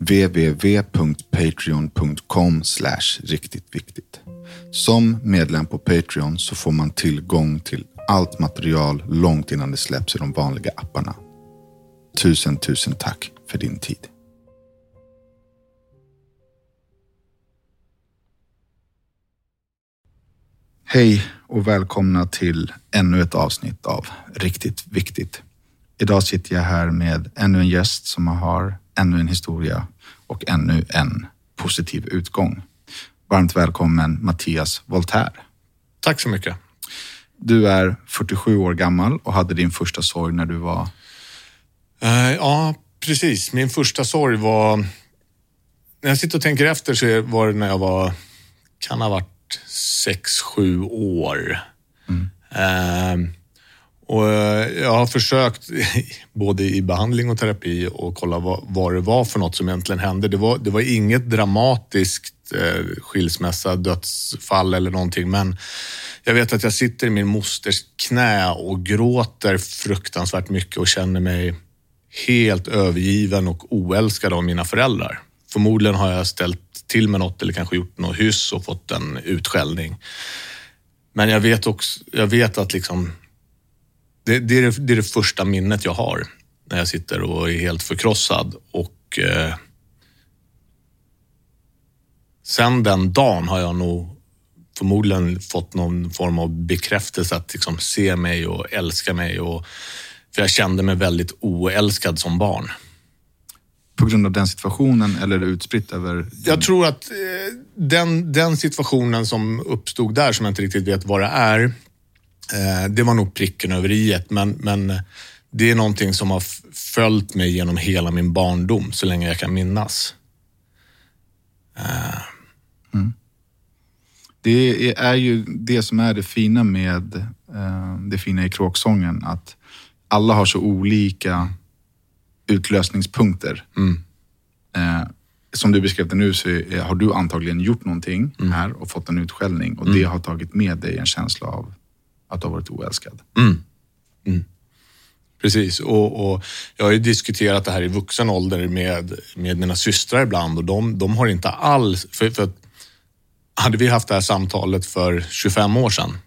www.patreon.com riktigt viktigt. Som medlem på Patreon så får man tillgång till allt material långt innan det släpps i de vanliga apparna. Tusen, tusen tack för din tid. Hej och välkomna till ännu ett avsnitt av Riktigt Viktigt. Idag sitter jag här med ännu en gäst som har ännu en historia och ännu en positiv utgång. Varmt välkommen Mattias Voltaire. Tack så mycket. Du är 47 år gammal och hade din första sorg när du var... Uh, ja, precis. Min första sorg var... När jag sitter och tänker efter så var det när jag var, kan ha varit sex, sju år. Mm. Uh, och eh, jag har försökt både i behandling och terapi och kolla vad, vad det var för något som egentligen hände. Det var, det var inget dramatiskt eh, skilsmässa, dödsfall eller någonting, men jag vet att jag sitter i min mosters knä och gråter fruktansvärt mycket och känner mig helt övergiven och oälskad av mina föräldrar. Förmodligen har jag ställt till med något eller kanske gjort något hyss och fått en utskällning. Men jag vet också, jag vet att liksom, det, det, är det, det, är det första minnet jag har när jag sitter och är helt förkrossad och eh, sen den dagen har jag nog förmodligen fått någon form av bekräftelse att liksom se mig och älska mig. Och, för jag kände mig väldigt oälskad som barn. På grund av den situationen eller är det utspritt över? Jag tror att eh, den, den situationen som uppstod där, som jag inte riktigt vet vad det är, det var nog pricken över i men, men det är någonting som har följt mig genom hela min barndom, så länge jag kan minnas. Eh, mm. Det är ju det som är det fina med eh, det fina i kråksången, att alla har så olika utlösningspunkter. Mm. Eh, som du beskrev det nu så har du antagligen gjort någonting mm. här och fått en utskällning och mm. det har tagit med dig en känsla av att du har varit oälskad. Mm. mm. Precis, och, och, jag har ju diskuterat det här i vuxen ålder med, med mina systrar ibland och de, de har inte alls... För, för hade vi haft det här samtalet för 25 år sedan,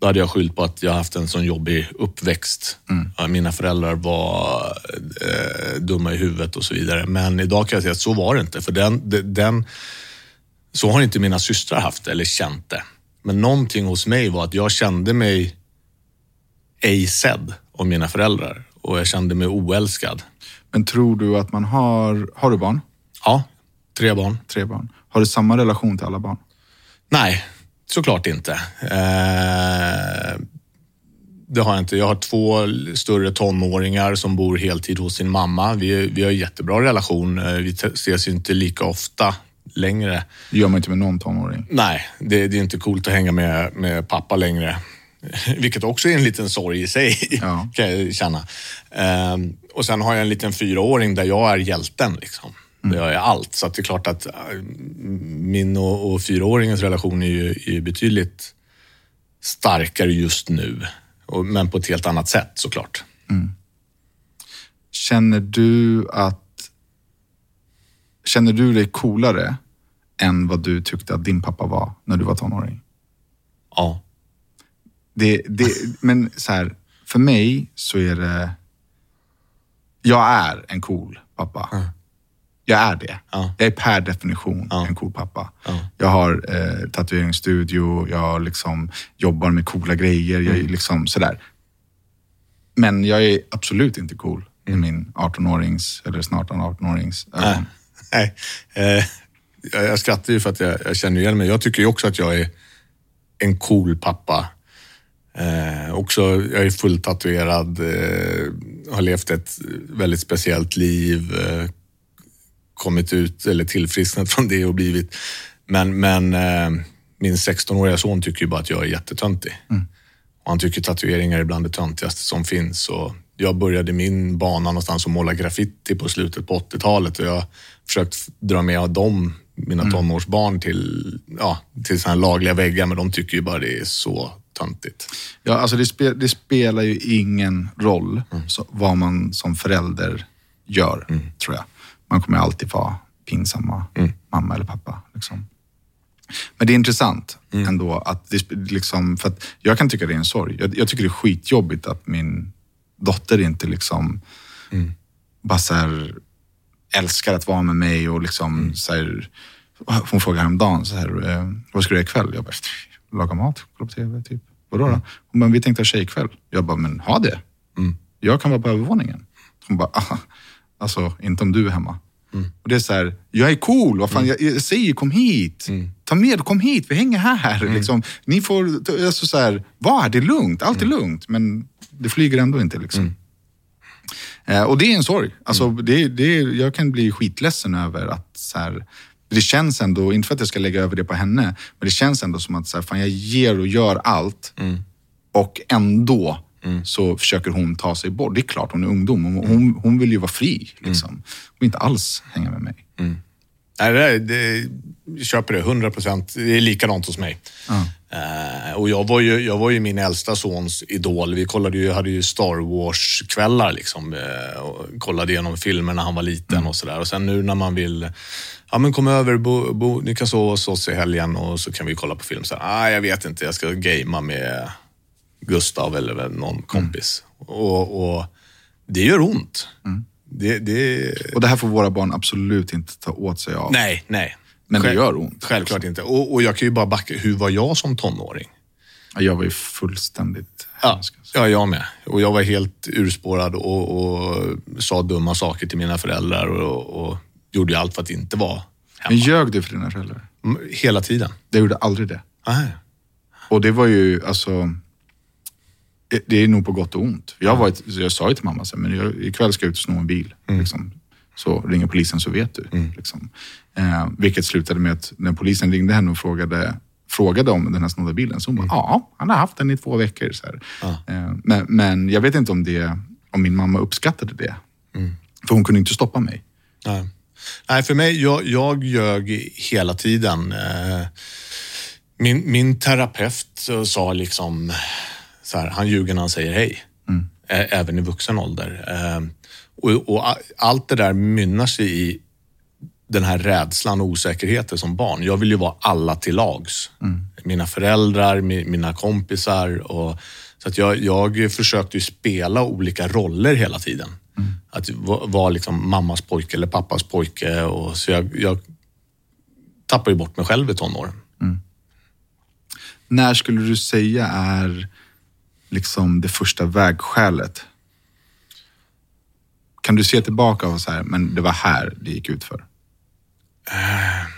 då hade jag skyllt på att jag haft en sån jobbig uppväxt. Mm. Mina föräldrar var eh, dumma i huvudet och så vidare. Men idag kan jag säga att så var det inte. För den, den, så har inte mina systrar haft det eller känt det. Men någonting hos mig var att jag kände mig ej sedd av mina föräldrar och jag kände mig oälskad. Men tror du att man har... Har du barn? Ja, tre barn. Tre barn. Har du samma relation till alla barn? Nej, såklart inte. Eh, det har jag inte. Jag har två större tonåringar som bor heltid hos sin mamma. Vi, vi har en jättebra relation. Eh, vi ses inte lika ofta längre. Det gör man inte med någon tonåring. Nej, det, det är inte coolt att hänga med, med pappa längre. Vilket också är en liten sorg i sig, ja. kan jag känna. Um, och sen har jag en liten fyraåring där jag är hjälten. Liksom. Mm. Där jag är allt. Så det är klart att äh, min och, och fyraåringens relation är ju är betydligt starkare just nu. Och, men på ett helt annat sätt såklart. Mm. Känner du att... Känner du dig coolare än vad du tyckte att din pappa var när du var tonåring? Ja. Det, det, men så här, för mig så är det... Jag är en cool pappa. Mm. Jag är det. Ja. Jag är per definition ja. en cool pappa. Ja. Jag har eh, tatueringsstudio, jag liksom jobbar med coola grejer. Jag är mm. liksom sådär. Men jag är absolut inte cool mm. i min 18-årings, eller snart 18-årings ögon. Nej. Eh, jag skrattar ju för att jag, jag känner igen mig. Jag tycker ju också att jag är en cool pappa. Eh, också, jag är fullt tatuerad, eh, har levt ett väldigt speciellt liv, eh, kommit ut eller tillfrisknat från det och blivit... Men, men eh, min 16-åriga son tycker ju bara att jag är jättetöntig. Mm. Och han tycker tatueringar är bland det töntigaste som finns. Och jag började min bana någonstans att måla graffiti på slutet på 80-talet och jag försökt dra med dem, mina mm. tonårsbarn, till, ja, till såna här lagliga väggar, men de tycker ju bara det är så töntigt. Ja, alltså det, spe, det spelar ju ingen roll mm. så, vad man som förälder gör, mm. tror jag. Man kommer alltid vara pinsamma mm. mamma eller pappa. Liksom. Men det är intressant mm. ändå att det, liksom, för att jag kan tycka det är en sorg. Jag, jag tycker det är skitjobbigt att min dotter inte liksom mm. bara så här, älskar att vara med mig och liksom mm. så här, hon frågade häromdagen, så här, eh, vad ska du göra ikväll? Jag bara, laga mat, kolla på TV, typ. Vadå då? Mm. Hon bara, vi tänkte ha tjejkväll. Jag bara, men ha det. Mm. Jag kan vara på övervåningen. Hon bara, alltså inte om du är hemma. Mm. Och det är så här, jag är cool, vad fan, mm. jag, jag, säger kom hit. Mm. Ta med, kom hit, vi hänger här. Mm. Liksom. Ni får, alltså så här, var här, det är lugnt, allt är mm. lugnt. Men det flyger ändå inte. Liksom. Mm. Eh, och det är en sorg. Alltså, mm. det, det, jag kan bli skitledsen över att så här, det känns ändå, inte för att jag ska lägga över det på henne, men det känns ändå som att så här, fan, jag ger och gör allt och ändå Mm. så försöker hon ta sig bort. Det är klart, hon är ungdom. Hon, mm. hon, hon vill ju vara fri. Liksom. Hon vill inte alls hänga med mig. Mm. Nej, det, det, jag köper det, 100 procent. Det är likadant hos mig. Uh, och jag var, ju, jag var ju min äldsta sons idol. Vi kollade ju, hade ju Star Wars-kvällar liksom. Uh, och kollade igenom filmer när han var liten mm. och sådär. Och sen nu när man vill, ja men kom över, bo, bo, ni kan sova hos oss i helgen och så kan vi kolla på film. Så, ah, jag vet inte, jag ska gamea med Gustav eller någon kompis. Mm. Och, och, det gör ont. Mm. Det, det... Och det här får våra barn absolut inte ta åt sig av. Nej, nej. Men Själv, det gör ont. Självklart inte. Och, och, jag kan ju bara backa. Hur var jag som tonåring? Jag var ju fullständigt ja. Alltså. Ja, jag med. Och jag var helt urspårad och, och sa dumma saker till mina föräldrar och, och gjorde allt för att inte vara hemma. Men ljög du för dina föräldrar? Hela tiden. Jag gjorde aldrig det. Nej. Och det var ju, alltså det är nog på gott och ont. Jag, var ett, jag sa ju till mamma, men jag, ikväll ska jag ut och sno en bil. Mm. Liksom. Så ringer polisen så vet du. Mm. Liksom. Eh, vilket slutade med att när polisen ringde henne och frågade, frågade om den här snodda bilen, så hon mm. bara, ja, han har haft den i två veckor. Så ah. eh, men, men, jag vet inte om, det, om min mamma uppskattade det. Mm. För hon kunde inte stoppa mig. Nej, Nej för mig, jag, jag ljög hela tiden. Eh, min, min terapeut sa liksom så här, han ljuger när han säger hej. Mm. Även i vuxen ålder. Och, och, allt det där mynnar sig i den här rädslan och osäkerheten som barn. Jag vill ju vara alla till lags. Mm. Mina föräldrar, mina kompisar. Och, så att jag, jag försökte ju spela olika roller hela tiden. Mm. Att vara liksom mammas pojke eller pappas pojke. Och, så jag, jag tappade ju bort mig själv i tonåren. Mm. När skulle du säga är liksom det första vägskälet? Kan du se tillbaka och säga, men det var här det gick ut för? Uh,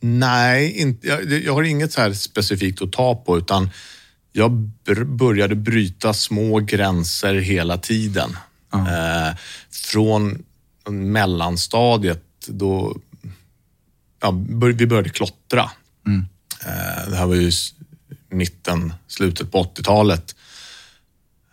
nej, inte, jag, jag, har inget så här specifikt att ta på utan jag började bryta små gränser hela tiden. Uh. Uh, från mellanstadiet då ja, vi började klottra. Mm. Det här var ju mitten, slutet på 80-talet.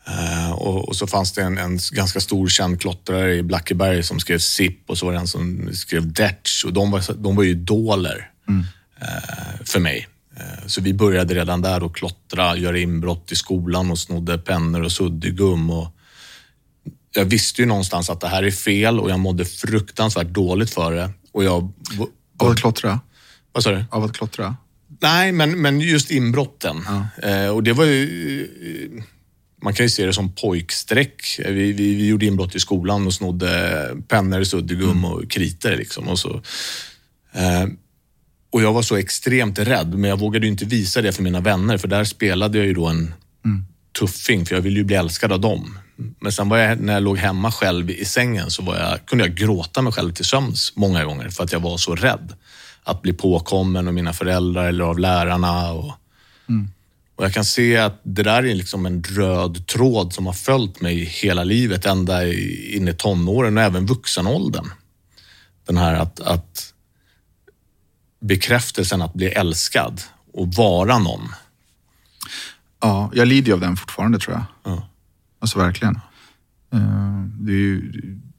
Uh, och, och, så fanns det en, en, ganska stor känd klottrare i Blackeberg som skrev SIP och så var det en som skrev Detch och de var, de var ju idoler mm. uh, för mig. Uh, så vi började redan där att klottra, göra inbrott i skolan och snodde pennor och suddgum. Och jag visste ju någonstans att det här är fel och jag mådde fruktansvärt dåligt för det. Och jag, Av att klottra? Vad sa du? Av att klottra? Nej, men, men just inbrotten. Ja. och det var ju man kan ju se det som pojkstreck. Vi, vi, vi gjorde inbrott i skolan och snodde pennor, suddgum mm. och kriter. Liksom och, så. Eh, och jag var så extremt rädd, men jag vågade inte visa det för mina vänner, för där spelade jag ju då en mm. tuffing, för jag ville ju bli älskad av dem. Men sen var jag, när jag låg hemma själv i sängen så jag, kunde jag gråta mig själv till sömns många gånger för att jag var så rädd att bli påkommen av mina föräldrar eller av lärarna. Och, mm. Och jag kan se att det där är liksom en röd tråd som har följt mig hela livet, ända in i tonåren och även vuxenåldern. Den här att, att bekräftelsen att bli älskad och vara någon. Ja, jag lider ju av den fortfarande tror jag. Ja. Alltså verkligen. Eh, Det är ju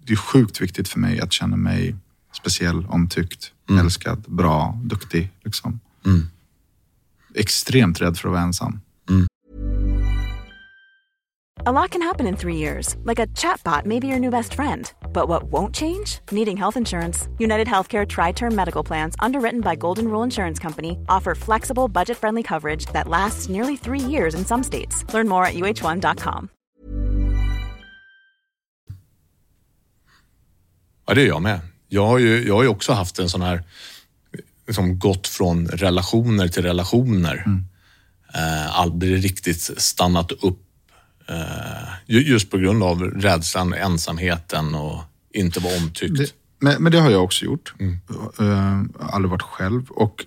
det är sjukt viktigt för mig att känna mig speciell, omtyckt, älskad, bra, duktig. Liksom. Mm. Extremt rädd för att vara ensam. A lot can happen in three years, like a chatbot may be your new best friend. But what won't change? Needing health insurance. United Healthcare Tri Term Medical Plans, underwritten by Golden Rule Insurance Company, offer flexible, budget friendly coverage that lasts nearly three years in some states. Learn more at uh1.com. Ja, det är jag med. Jag har ju, jag har ju också haft en sån här, liksom gått från relationer till relationer. Eh, aldrig riktigt stannat upp. Eh, ju- just på grund av rädslan, ensamheten och inte vara omtyckt. Det, men, men det har jag också gjort. Uh, aldrig varit själv. Och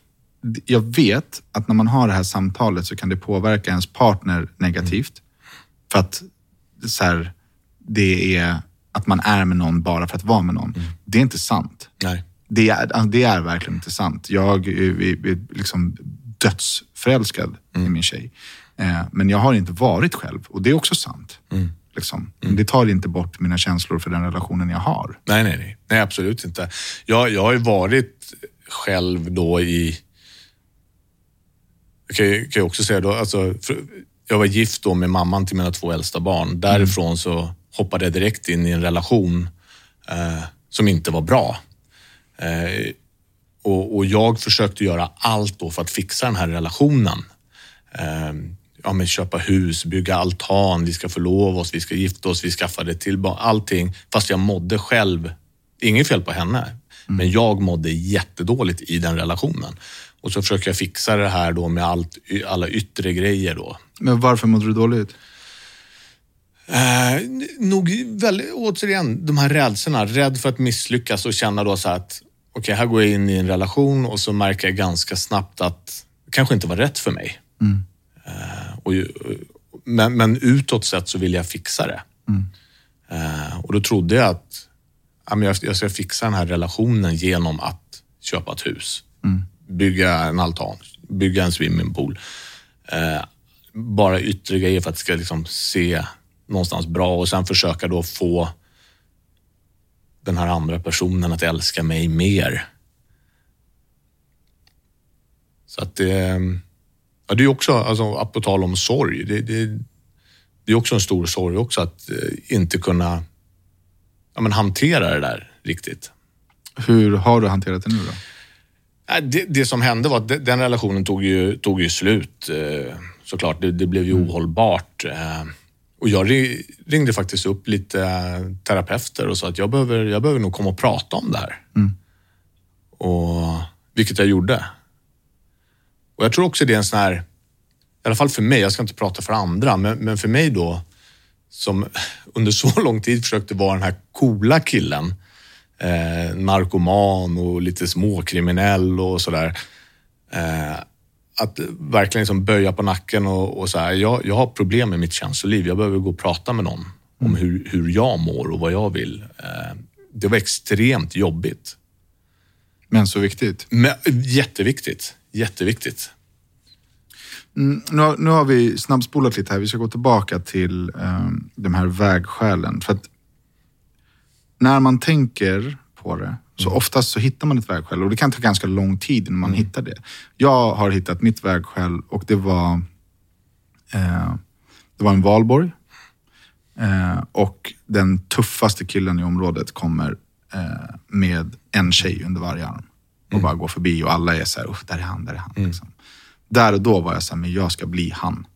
jag vet att när man har det här samtalet så kan det påverka ens partner negativt. För att så här, det är att man är med någon bara för att vara med någon. Det är inte sant. Nej. Det är, det är verkligen inte sant. Jag är, liksom dödsförälskad i min tjej. Eh, men jag har inte varit själv och det är också sant. Liksom. Det tar inte bort mina känslor för den relationen jag har. Nej, nej, nej. Nej, absolut inte. Jag, jag har ju varit själv då i... Jag kan, ju- kan jag också säga då, alltså, jag var gift då med mamman till mina två äldsta barn. Därifrån så hoppade jag direkt in i en relation eh, som inte var bra. Eh, och, och jag försökte göra allt då för att fixa den här relationen. Eh, ja, men köpa hus, bygga altan, vi ska förlova oss, vi ska gifta oss, vi skaffade till barn, allting. Fast jag mådde själv, inget fel på henne, men jag mådde jättedåligt i den relationen. Och så försöker jag fixa det här då med allt, alla yttre grejer då. Men varför mådde du dåligt? Eh, nog väldigt, återigen, de här rädslorna. Rädd för att misslyckas och känna då så att okej, här går jag in i en relation och så märker jag ganska snabbt att det kanske inte var rätt för mig. Eh, och, men, men utåt sett så vill jag fixa det. Eh, och då trodde jag att ja, jag, jag ska fixa den här relationen genom att köpa ett hus. Bygga en altan, bygga en swimmingpool. Eh, bara yttre grejer för att det ska liksom se någonstans bra och sen försöka då få den här andra personen att älska mig mer. Så att det... Ja, det är också, alltså, på tal om sorg, det, det, det är också en stor sorg också att eh, inte kunna ja, men hantera det där riktigt. Hur har du hanterat det nu då? Det, det som hände var att de- den relationen tog ju, tog ju slut eh, såklart. Det, det blev ju ohållbart. Och jag ri- ringde faktiskt upp lite eh, terapeuter och sa att jag behöver, jag behöver nog komma och prata om det här. Och, vilket jag gjorde. Och jag tror också det är en sån här, i alla fall för mig, jag ska inte prata för andra, men, men för mig då, som under så lång tid försökte vara den här coola killen, eh, narkoman och lite småkriminell och sådär. Eh, att verkligen liksom böja på nacken och, och så här, jag, jag har problem med mitt känsloliv. Jag behöver gå och prata med någon om hur, hur jag mår och vad jag vill. Eh, det var extremt jobbigt. Men så viktigt. Men, jätteviktigt. Jätteviktigt. Mm, nu, har, nu har vi snabbspolat lite här. Vi ska gå tillbaka till um, de här vägskälen. För att när man tänker på det, så oftast så hittar man ett vägskäl och det kan ta ganska lång tid innan man hittar det. Jag har hittat mitt vägskäl och det var, eh, det var en valborg. Eh, och den tuffaste killen i området kommer eh, med en tjej under varje arm. Och bara går förbi och alla är så här, "Usch, där är han, där är han. Liksom. Där och då var jag så här, men jag ska bli han.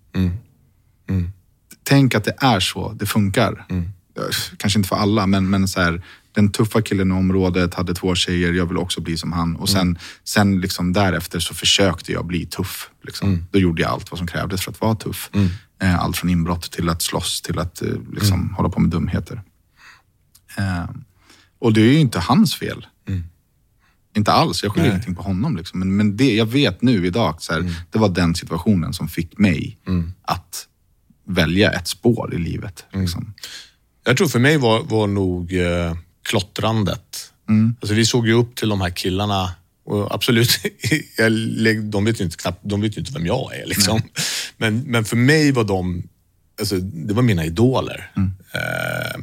Tänk att det är så det funkar. Eh, Kanske inte för alla, men, men så här, den tuffa killen i området hade två tjejer, jag vill också bli som han. Och sen, sen liksom därefter så försökte jag bli tuff. Liksom. Då gjorde jag allt vad som krävdes för att vara tuff. Eh, Allt från inbrott till att slåss till att eh, liksom, hålla på med dumheter. Eh, Och det är ju inte hans fel. Inte alls, jag skyller ingenting på honom. Liksom. Men, men det, jag vet nu idag, så här, det var den situationen som fick mig att välja ett spår i livet. Liksom. Jag tror för mig var, var nog eh, klottrandet. Alltså, vi såg ju upp till de här killarna och absolut, jag, de vet ju inte knappt, de vet inte vem jag är. Liksom. men, men för mig var de, alltså, det var mina idoler. Mm. Eh,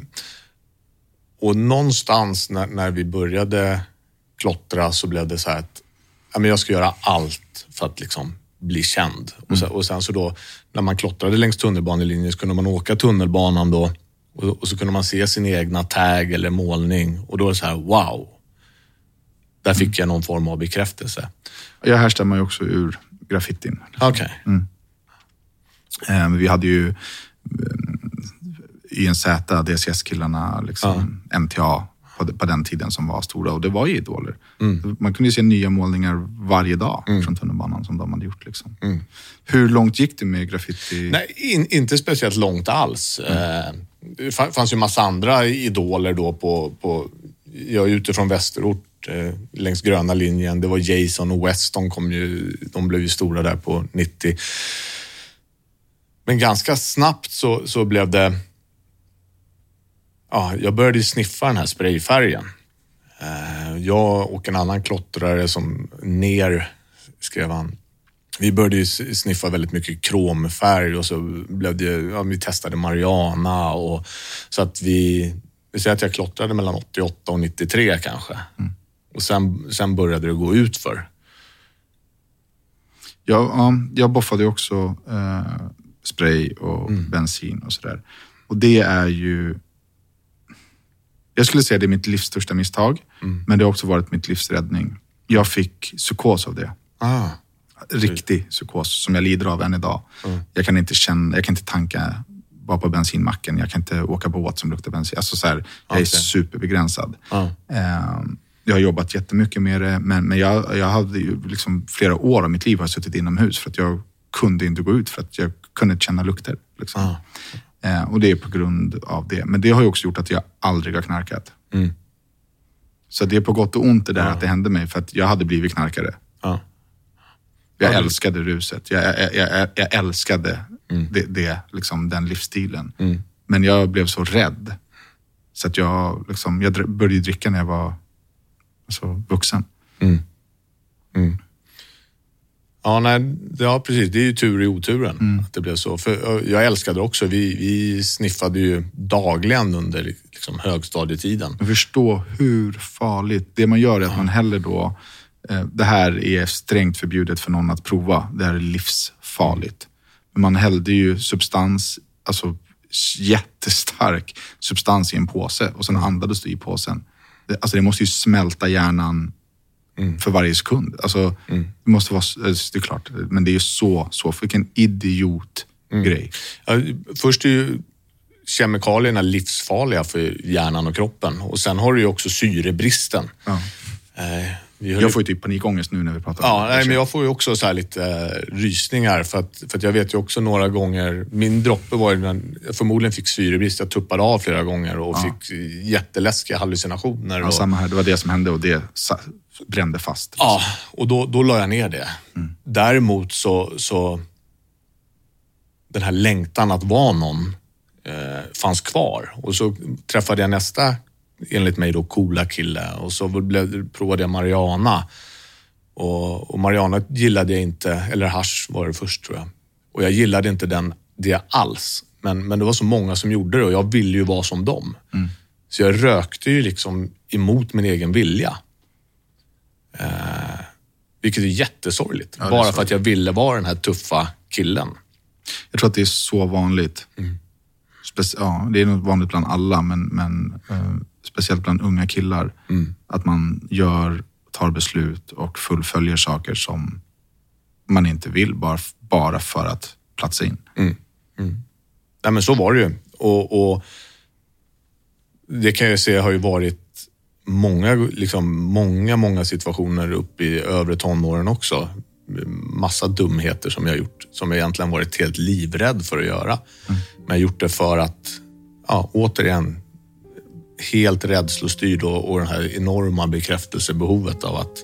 och någonstans när, när vi började klottra så blev det så här att ja, men jag ska göra allt för att liksom bli känd. Mm. Och, sen, och sen så då, när man klottrade längs tunnelbanelinjen så kunde man åka tunnelbanan då och, och, så kunde man se sin egna tag eller målning och då är det så här, wow. Där fick jag någon form av bekräftelse. Jag härstammar ju också ur graffitin. Okej. Okay. Mm. Eh, vi hade ju YNZ, DCS-killarna, liksom, ja. MTA på, på, den tiden som var stora och det var ju idoler. Mm. Man kunde se nya målningar varje dag mm. från tunnelbanan som de hade gjort. Liksom. Mm. Hur långt gick det med graffiti? Nej, in, inte speciellt långt alls. Mm. Eh, det fanns ju massa andra idoler då på, på jag är ute från västerort eh, längs gröna linjen. Det var Jason och Weston kom ju, de blev ju stora där på 90. Men ganska snabbt så, så blev det ja, jag började sniffa den här sprayfärgen. Eh, jag och en annan klottrare som ner, skrev han, vi började sniffa väldigt mycket kromfärg och så blev det, ja, vi testade Mariana och så att vi, vi säger att jag klottrade mellan 88 och 93 kanske. Mm. Och sen, sen började det gå ut för. Jag, ja, jag boffade också eh, spray och mm. bensin och sådär. Och det är ju jag skulle säga det är mitt livs största misstag, mm. men det har också varit mitt livs räddning. Jag fick psykos av det. Ah. Riktig psykos som jag lider av än idag. Mm. Jag kan inte känna, jag kan inte tanka bara på bensinmacken. Jag kan inte åka båt som luktar bensin. Alltså så här, jag okay. är superbegränsad. Mm. jag har jobbat jättemycket med det, men, men jag, jag hade ju liksom flera år av mitt liv har suttit inomhus för att jag kunde inte gå ut för att jag kunde inte känna lukter. Liksom. Eh, och det är på grund av det. Men det har ju också gjort att jag aldrig har knarkat. Mm. Så det är på gott och ont det där ja. att det hände mig, för att jag hade blivit knarkare. Ja. Jag ja, älskade ruset. Jag, jag, jag, jag älskade mm. det, det, liksom, den livsstilen. Mm. Men jag blev så rädd. Så att jag, liksom, jag började dricka när jag var alltså, vuxen. Mm. Mm. Ja, nej, ja, precis. Det är ju tur i oturen mm. att det blev så. För jag älskade det också. Vi, vi sniffade ju dagligen under liksom, högstadietiden. Jag förstår hur farligt. Det man gör är att ja. man häller då, eh, det här är strängt förbjudet för någon att prova. Det här är livsfarligt. Men man hällde ju substans, alltså jättestark substans i en påse och sen andades du i påsen. Det, alltså det måste ju smälta hjärnan Mm. för varje sekund. Alltså, mm. Det måste vara, det är klart, men det är så, så, vilken idiot mm. grej. Ja, först är ju kemikalierna livsfarliga för hjärnan och kroppen och sen har du ju också syrebristen. Ja. Eh, jag får ju typ panikångest nu när vi pratar ja, om det. Nej, men jag får ju också så lite äh, rysningar för att, för att jag vet ju också några gånger, min droppe var ju när jag förmodligen fick syrebrist. Jag tuppade av flera gånger och ja. fick jätteläskiga hallucinationer. Ja, och, samma här. Det var det som hände och det brände fast. Ja, och då, då la jag ner det. Mm. Däremot så, så den här längtan att vara någon eh, fanns kvar och så träffade jag nästa, enligt mig då, coola kille och så blev, provade jag Mariana. Och, och Mariana gillade jag inte, eller hash var det först tror jag. Och jag gillade inte den, det alls. Men, men det var så många som gjorde det och jag ville ju vara som dem. Mm. Så jag rökte ju liksom emot min egen vilja. Eh, vilket är jättesorgligt. Ja, bara är för att jag ville vara den här tuffa killen. Jag tror att det är så vanligt. Mm. Speci ja, det är nog vanligt bland alla, men, men eh, speciellt bland unga killar. Mm. Att man gör, tar beslut och fullföljer saker som man inte vill bara, bara för att platsa in. Mm. Mm. Nej, men så var det ju. Och, och, det kan jag säga har ju varit många, liksom, många, många situationer upp i övre tonåren också. Massa dumheter som jag gjort, som jag egentligen varit helt livrädd för att göra. Mm. Men jag gjort det för att, ja, återigen, helt rädslostyrd och, och det här enorma bekräftelsebehovet av att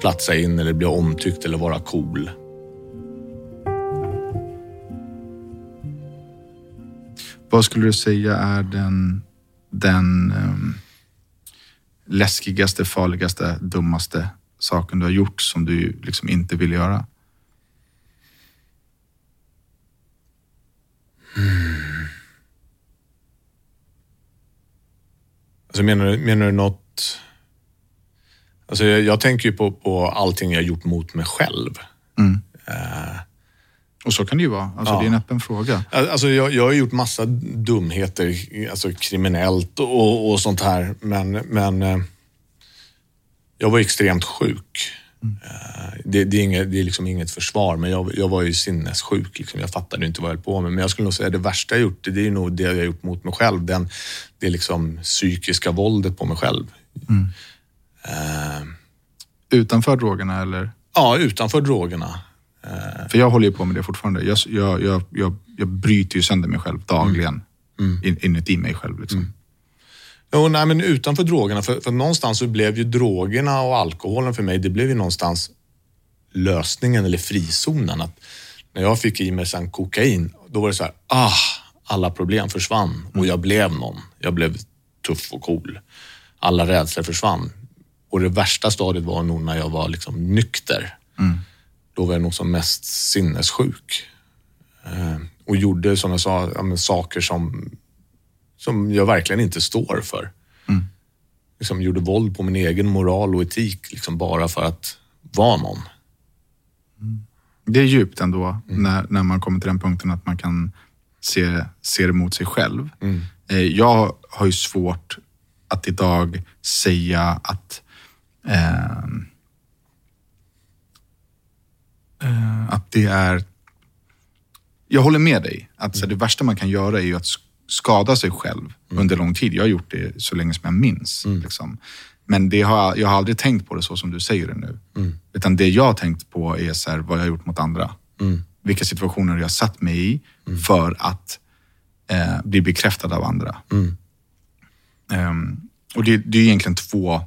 platsa in eller bli omtyckt eller vara cool. Vad skulle du säga är den, den um läskigaste, farligaste, dummaste saken du har gjort som du liksom inte vill göra? Mm. Alltså menar, du, menar du något... Alltså jag, jag tänker ju på, på allting jag gjort mot mig själv. Mm. Uh, och så kan det ju vara. Alltså, ja. Det är en öppen fråga. Alltså, jag, jag har gjort massa dumheter, alltså kriminellt och, och sånt här. Men, men eh, jag var extremt sjuk. Mm. Det, det, är inget, det är liksom inget försvar, men jag, jag var ju sinnessjuk. Liksom. Jag fattade inte vad jag höll på med. Men jag skulle nog säga att det värsta jag gjort, det är nog det jag gjort mot mig själv. Den, det liksom psykiska våldet på mig själv. Mm. Uh, utanför drogerna eller? Ja, utanför drogerna. Uh, För jag håller ju på med det fortfarande. Jag, jag, jag, jag, jag bryter ju sönder mig själv dagligen mm. in, inuti mig själv. Liksom. Mm. Jo, nej, men utanför drogerna. För, för någonstans så blev ju drogerna och alkoholen för mig, det blev ju någonstans lösningen eller frizonen. Att när jag fick i mig sen kokain, då var det så här, ah, alla problem försvann och jag blev någon. Jag blev tuff och cool. Alla rädslor försvann. Och det värsta stadiet var nog när jag var liksom nykter. Mm. Då var jag nog som mest sinnessjuk. Eh, och gjorde, som jag sa, saker som som jag verkligen inte står för. Mm. Liksom gjorde våld på min egen moral och etik liksom bara för att vara någon. Mm. Det är djupt ändå mm. när, när man kommer till den punkten att man kan se, se det mot sig själv. Mm. Eh, jag har ju svårt att idag säga att eh, eh, att det är... Jag håller med dig. Att så, det värsta man kan göra är ju att skada sig själv mm. under lång tid. Jag har gjort det så länge som jag minns. Mm. Liksom. Men det har, jag har aldrig tänkt på det så som du säger det nu. Mm. Utan det jag har tänkt på är så här, vad jag har gjort mot andra. Mm. Vilka situationer jag har satt mig i mm. för att eh, bli bekräftad av andra. Um, och det, det, är egentligen två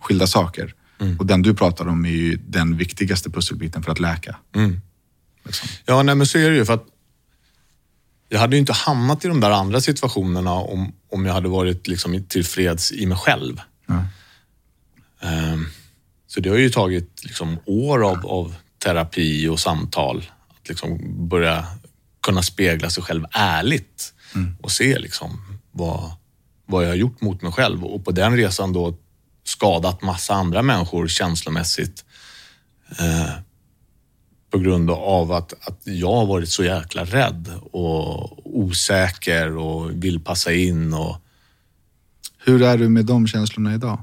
skilda saker. Och den du pratar om är ju den viktigaste pusselbiten för att läka. Liksom. Ja, nej, men så är det ju. För att jag hade ju inte hamnat i de där andra situationerna om, om jag hade varit liksom tillfreds i mig själv. Mm. Så det har ju tagit liksom år av, av terapi och samtal. Att liksom börja kunna spegla sig själv ärligt mm. och se liksom vad, vad jag har gjort mot mig själv. Och på den resan då skadat massa andra människor känslomässigt. Uh, på grund av att, att jag har varit så jäkla rädd och osäker och vill passa in. Och... Hur är du med de känslorna idag?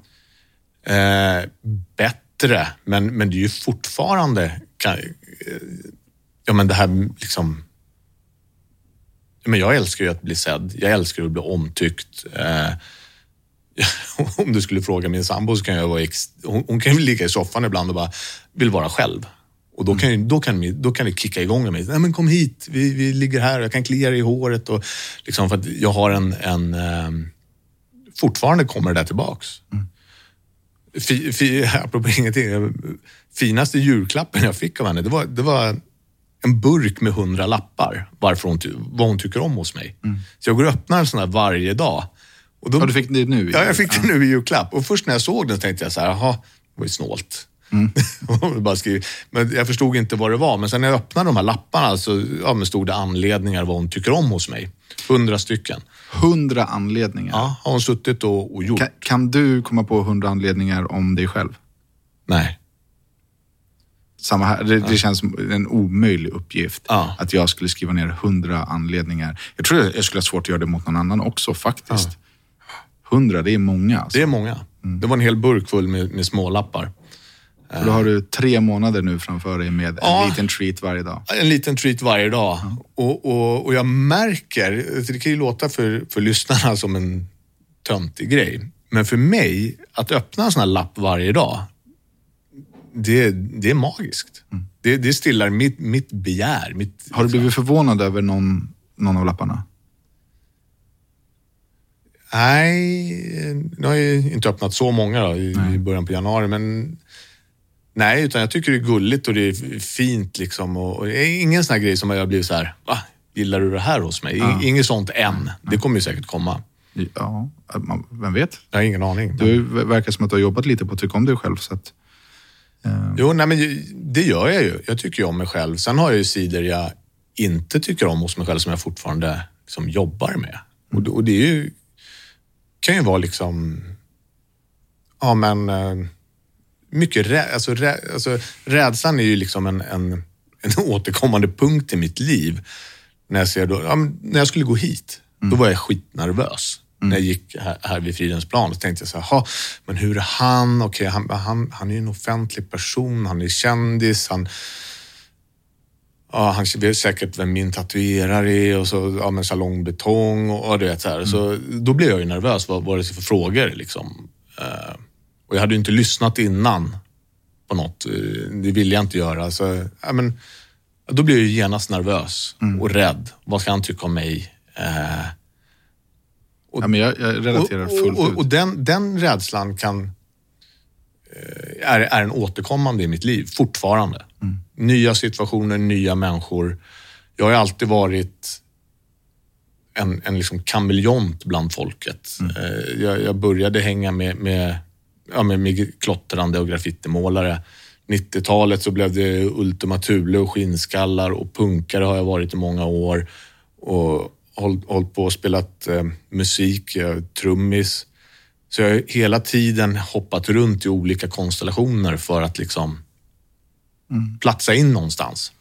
Eh, bättre, men, men det är ju fortfarande... Kan, ja, men det här liksom... Men jag älskar ju att bli sedd. Jag älskar att bli omtyckt. Eh, om du skulle fråga min sambo så kan jag vara... Ex, hon, hon kan ju ligga i soffan ibland och bara vill vara själv. Och då kan, då kan, då kan det kicka igång mig. Nej, men kom hit, vi, vi ligger här, jag kan klia dig i håret. Och liksom för att jag har en... en um, fortfarande kommer det där tillbaks. Mm. Fi, fi, apropå ingenting, finaste julklappen jag fick av henne, det var, det var en burk med hundra lappar varför hon, vad hon tycker om hos mig. Mm. Så jag går och öppnar en sån här varje dag. Och då, ja, du fick det nu? Ja, jag fick det nu i julklapp. Och först när jag såg den tänkte jag så här, jaha, det var ju snålt. Mm. bara men jag förstod inte vad det var. Men sen när jag öppnade de här lapparna så ja, stod det anledningar vad hon tycker om hos mig. Hundra stycken. Hundra anledningar? Ja, har hon suttit och, och gjort. Kan, kan, du komma på hundra anledningar om dig själv? Nej. Samma här. Det, ja. det känns som en omöjlig uppgift ja. att jag skulle skriva ner hundra anledningar. Jag tror jag skulle ha svårt att göra det mot någon annan också faktiskt. Hundra, det är många. Alltså. Det är många. Mm. Det var en hel burk full med, med smålappar. Och då har du tre månader nu framför dig med ja, en liten treat varje dag. En liten treat varje dag. Mm. Och, och, och jag märker, det kan ju låta för, för lyssnarna som en töntig grej, men för mig, att öppna en sån här lapp varje dag, det, det är magiskt. Mm. Det, det stillar mitt, mitt begär. Mitt, har du blivit förvånad över någon, någon av lapparna? Nej, nu har jag inte öppnat så många då, i, i början på januari, men Nej, utan jag tycker det är gulligt och det är fint liksom. Och, och det är ingen sån här grej som jag blivit så här, va? Gillar du det här hos mig? Ja. Inget sånt än. Det kommer ju säkert komma. Ja, vem vet? Jag har ingen aning. Du verkar som att du har jobbat lite på att tycka om dig själv. Så att, uh... Jo, nej, men det gör jag ju. Jag tycker ju om mig själv. Sen har jag ju sidor jag inte tycker om hos mig själv som jag fortfarande liksom jobbar med. Och, och det är ju, kan ju vara liksom, ja men, eh, mycket rä, alltså, rä, alltså, rädslan är ju liksom en, en, en återkommande punkt i mitt liv. När jag, ser då, ja, när jag skulle gå hit, mm. då var jag skitnervös. Mm. När jag gick här, här vid Fridens plan så tänkte jag så här, men hur är han? Okej, han, han, han är ju en offentlig person, han är kändis, han, ja, han vet säkert vem min tatuerare är och så ja, men salongbetong och, och du vet så här. Mm. Så då blev jag ju nervös. Vad var det för frågor liksom? Uh, och jag hade ju inte lyssnat innan på något. Eh, det ville jag inte göra. Så, ja, men, då blev jag ju genast nervös mm. och rädd. Vad ska han tycka om mig? Uh, och, ja, men jag, jag relaterar fullt och, och, ut. Och den, den rädslan kan, eh, är, är en återkommande i mitt liv fortfarande. Mm. Nya situationer, nya människor. Jag har alltid varit en, en liksom kameleont bland folket. Mm. Eh, jag, jag, började hänga med, med, ja, med, klottrande och graffitimålare. 90-talet så blev det Ultima Thule och skinnskallar och punkare har jag varit i många år. Och hållit, på och spelat eh, musik, jag trummis. Så jag har hela tiden hoppat runt i olika konstellationer för att liksom mm. platsa in någonstans.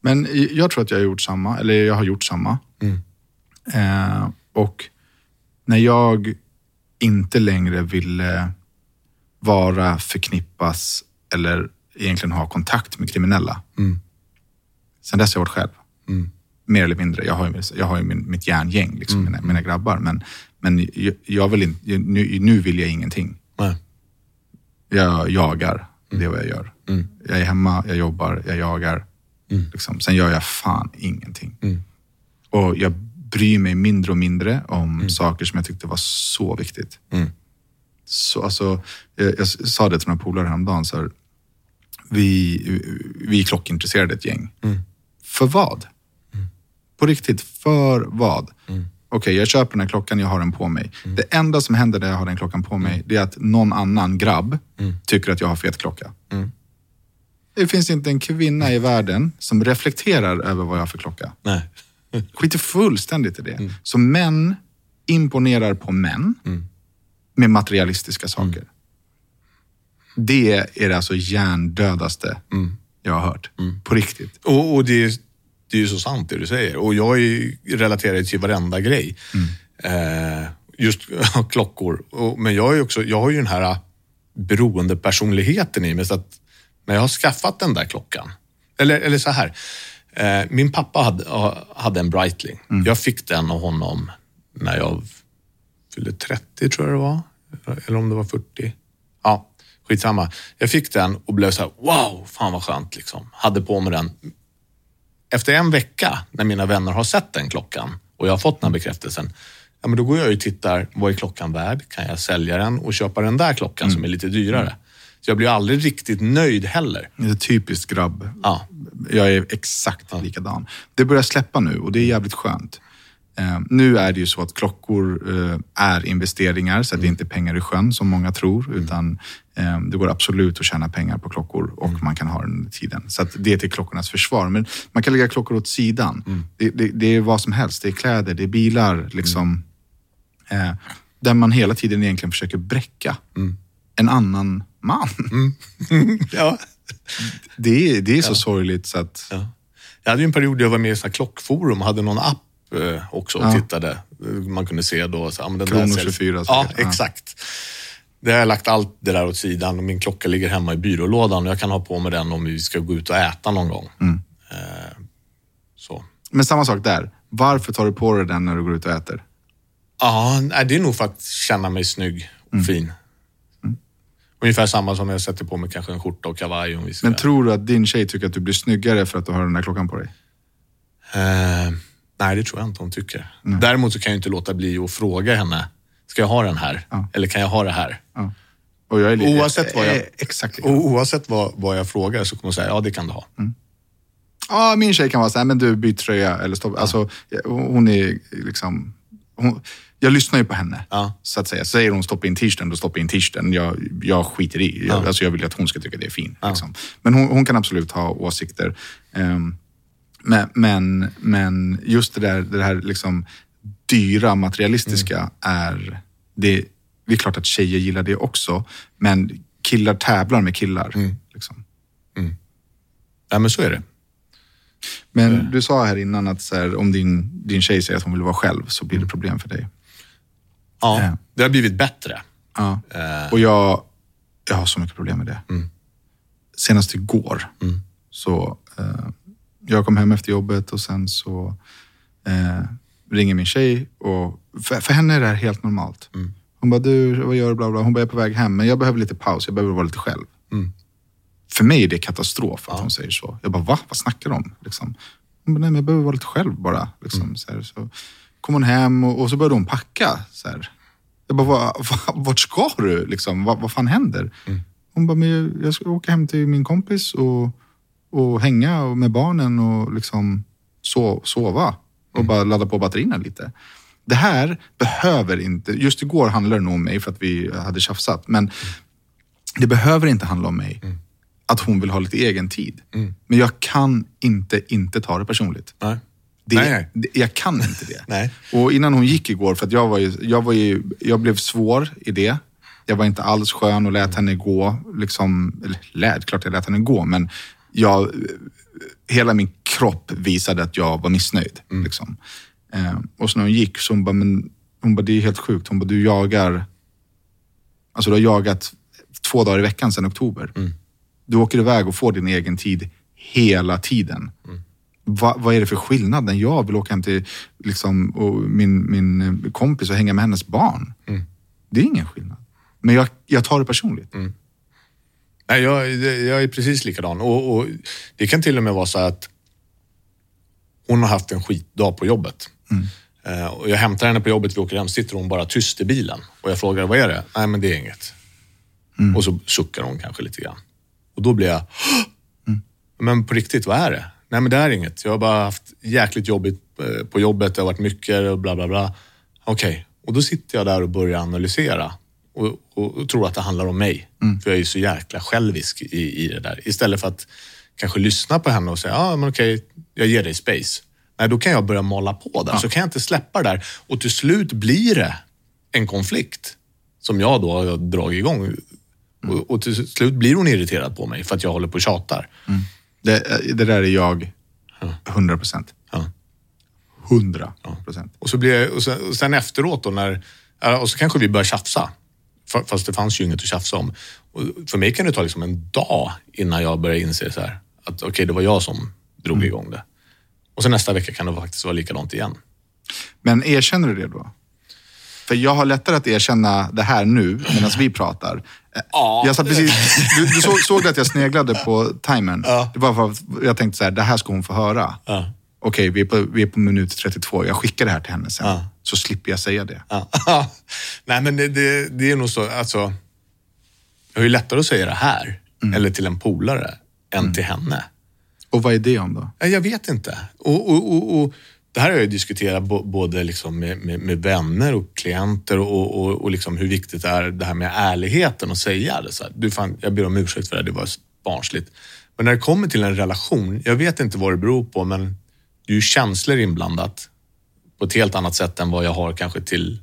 Men jag tror att jag har gjort samma, eller jag har gjort samma. Mm. Eh, och när jag inte längre ville vara, förknippas eller egentligen ha kontakt med kriminella. Mm. Sen dess har jag varit själv. Mm mer eller mindre. Jag har ju, jag har ju min, mitt järngäng, liksom, mm. mina, mina, grabbar. Men, men jag, vill inte, nu, nu vill jag ingenting. Nej. Jag jagar, mm. det är vad jag gör. Mm. Jag är hemma, jag jobbar, jag jagar. Mm. Liksom. Sen gör jag fan ingenting. Mm. Och jag bryr mig mindre och mindre om mm. saker som jag tyckte var så viktigt. Så, alltså, jag, jag, sa det till några polare häromdagen. Så här, vi, vi är klockintresserade ett gäng. För vad? På riktigt, för vad? Mm. Okej, okay, jag köper den här klockan, jag har den på mig. Mm. Det enda som händer när jag har den klockan på mig, det är att någon annan grabb mm. tycker att jag har fet klocka. Mm. Det finns inte en kvinna i världen som reflekterar över vad jag har för klocka. Nej. Skiter fullständigt i det. Mm. Så män imponerar på män mm. Med materialistiska saker. Mm. Det är det alltså hjärndödaste jag har hört. På riktigt. Och, och det är det är ju så sant det du säger. Och jag är relaterad till varenda grej. Mm. Eh, just klockor. Och, men jag, är också, jag har ju den här beroendepersonligheten i mig. Så att när jag har skaffat den där klockan, eller, eller så här. Eh, min pappa hade, hade en Breitling. Mm. Jag fick den av honom när jag fyllde 30 tror jag det var. Eller om det var 40. Ja, skitsamma. Jag fick den och blev så här, wow, fan vad skönt liksom. Hade på mig den efter en vecka, när mina vänner har sett den klockan och jag har fått den här bekräftelsen, ja, men då går jag och tittar, vad är klockan värd? Kan jag sälja den och köpa den där klockan mm. som är lite dyrare? Så jag blir aldrig riktigt nöjd heller. Det är typiskt grabb. Ja. Jag är exakt ja. likadan. Det börjar släppa nu och det är jävligt skönt. Eh, nu är det ju så att klockor eh, är investeringar, så det är mm. inte pengar i sjön som många tror, mm. utan eh, det går absolut att tjäna pengar på klockor och mm. man kan ha den under tiden. Så det är till klockornas försvar. Men man kan lägga klockor åt sidan. Mm. Det, det, det, är vad som helst. Det är kläder, det är bilar, liksom. Mm. Eh, där man hela tiden egentligen försöker bräcka mm. en annan man. ja. Det, det är så ja. sorgligt så att... Ja. Jag hade ju en period där jag var med i klockforum och hade någon app också och ja. tittade. Man kunde se då... Så, den Krono 24 Ja, ja, exakt. Det har jag lagt allt det där åt sidan och min klocka ligger hemma i byrålådan och jag kan ha på mig den om vi ska gå ut och äta någon gång. Mm. Eh, så. Men samma sak där. Varför tar du på dig den när du går ut och äter? Ja, det är nog för att känna mig snygg och mm. fin. Mm. Ungefär samma som jag sätter på mig kanske en skjorta och kavaj. Om vi ska... Men tror du att din tjej tycker att du blir snyggare för att du har den där klockan på dig? Eh, Nej, det tror jag inte hon tycker. Mm. Däremot så kan jag inte låta bli att fråga henne, ska jag ha den här? Ja. Eller kan jag ha det här? Ja. Och jag är lite, oavsett vad jag, exakt oavsett vad, vad jag frågar så kommer hon säga, ja det kan du ha. Mm. Ja, min tjej kan vara så här, men du byt tröja eller stopp. Ja. Alltså, hon är liksom... Hon, jag lyssnar ju på henne, ja. så att säga. Säger hon stoppa in t-shirten, då stoppar in t-shirten. Jag, jag skiter i. Jag, alltså, jag vill att hon ska tycka det är fint. Ja. Liksom. Men hon, hon, kan absolut ha åsikter. Um, Men, men, men just det där, det här liksom dyra materialistiska mm. är... Det, det är klart att tjejer gillar det också, men killar tävlar med killar. Mm. Liksom. Mm. Ja, men så är det. Men mm. du sa här innan att här, om din, din tjej säger att hon vill vara själv så blir det problem för dig. Ja, äh. det har blivit bättre. Ja. Äh. Och jag, jag har så mycket problem med det. Mm. Senast igår mm. så eh, jag kom hem efter jobbet och sen så eh, ringer min tjej och för, för, henne är det här helt normalt. Mm. Hon bara, du, vad gör du? Bla, bla. Hon bara, jag är på väg hem, men jag behöver lite paus. Jag behöver vara lite själv. Mm. För mig är det katastrof att ja. hon säger så. Jag bara, va? Vad snackar du om? Liksom. Hon bara, nej men jag behöver vara lite själv bara. Liksom, mm. så, här, så kom hon hem och, och, så började hon packa. Så här. Jag bara, va, va, vart ska du? Liksom, vad, vad fan händer? Mm. Hon bara, men jag ska åka hem till min kompis och, och hänga med barnen och liksom sova. Och mm. bara ladda på batterierna lite. Det här behöver inte, just igår handlade det nog om mig för att vi hade tjafsat. Men det behöver inte handla om mig. Mm. Att hon vill ha lite egen tid. Mm. Men jag kan inte inte ta det personligt. Nej. Det, nej, nej. jag kan inte det. nej. Och innan hon gick igår, för att jag, var ju, jag, var ju, jag blev svår i det. Jag var inte alls skön och lät henne gå. Liksom, eller lät, klart jag lät henne gå, men jag, hela min kropp visade att jag var missnöjd. Mm. Liksom. Eh, och så när hon gick så hon bara, men, hon bara, det är helt sjukt. Hon bara, du jagar, alltså du har jagat två dagar i veckan sedan oktober. Mm. Du åker iväg och får din egen tid hela tiden. Mm. Va, vad är det för skillnad när jag vill åka hem till liksom, och min, min kompis och hänga med hennes barn? Mm. Det är ingen skillnad. Men jag, jag tar det personligt. Nej, jag, jag är precis likadan. Och, och, det kan till och med vara så att hon har haft en skitdag på jobbet. Mm. Uh, och jag hämtar henne på jobbet, vi åker hem, sitter hon bara tyst i bilen. Och jag frågar, vad är det? Nej, men det är inget. Mm. Och så suckar hon kanske lite grann. Och då blir jag, mm. men på riktigt, vad är det? Nej, men det är inget. Jag har bara haft jäkligt jobbigt eh, på jobbet, det har varit mycket och bla bla bla. Okej, okay. och då sitter jag där och börjar analysera och, och, och tror att det handlar om mig. Mm. För jag är så jäkla självisk i, i det där. Istället för att kanske lyssna på henne och säga, ja ah, men okej, jag ger dig space. Nej, då kan jag börja mala på där. Ja. Så kan jag inte släppa det där. Och till slut blir det en konflikt som jag då har dragit igång. Mm. Och, och, till slut blir hon irriterad på mig för att jag håller på och tjatar. Mm. Det, det, där är jag 100 procent. Ja. 100 procent. Och, så blir jag, och, sen, och sen efteråt då när, och så kanske vi börjar tjafsa. Fast det fanns ju inget att tjafsa om. Och för mig kan det ta liksom en dag innan jag börjar inse så här, att okej, okay, det var jag som drog mm. igång det. Och sen nästa vecka kan det faktiskt vara likadant igen. Men erkänner du det då? För jag har lättare att erkänna det här nu medan vi pratar. Ja. Jag satt precis, du, du såg, såg att jag sneglade på timern. Ja. Det var för att jag tänkte så här, det här ska hon få höra. Ja. Okej, vi, är på, vi är på minut 32. Jag skickar det här till henne sen. Ja. Så slipper jag säga det. Ja. Nej, men det, det, det, är nog så. Alltså, jag har ju lättare att säga det här, mm. eller till en polare, än mm. till henne. Och vad är det om då? Jag vet inte. Och, och, och, och det här har jag diskuterat både liksom med, med, med, vänner och klienter och, och, och liksom hur viktigt det är det här med ärligheten och säga det. Så här, du fan, jag ber om ursäkt för det, det var barnsligt. Men när det kommer till en relation, jag vet inte vad det beror på, men det är ju känslor inblandat på ett helt annat sätt än vad jag har kanske till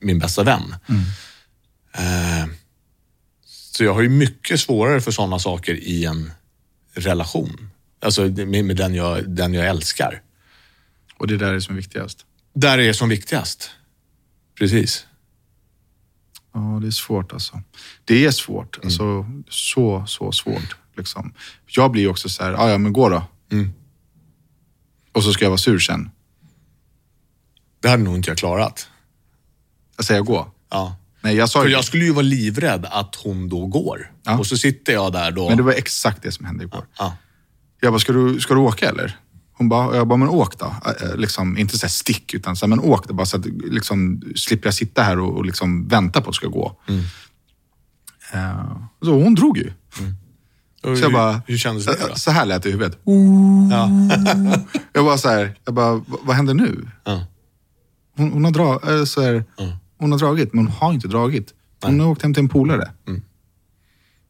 min bästa vän. Mm. Eh, så jag har ju mycket svårare för sådana saker i en relation. Alltså med, med den, jag, den jag älskar. Och det är där är som viktigast? Där är som viktigast. Precis. Ja, det är svårt alltså. Det är svårt. Mm. Alltså, så, så svårt. Liksom. Jag blir också så här, ja men gå då. Mm. Och så ska jag vara sur sen. Det hade nog inte jag klarat. Jag säger gå? Ja. Nej, jag sa För jag skulle ju vara livrädd att hon då går. Ja. Och så sitter jag där då. Men det var exakt det som hände igår. Ja. Jag bara, ska du, ska du åka eller? Hon bara, jag bara, men åk då. Liksom, inte så stick, utan så här, men åk då bara så att liksom, slipper jag sitta här och, och liksom vänta på att det ska gå. Mm. Uh, så hon drog ju. Mm. så jag hur, bara, hur kändes det då? Så här lät det i huvudet. Ja. jag bara så här, jag bara, vad händer nu? Ja. Hon, hon, har dra, så här, hon har dragit, men hon har inte dragit. Hon har åkt hem till en polare. Mm.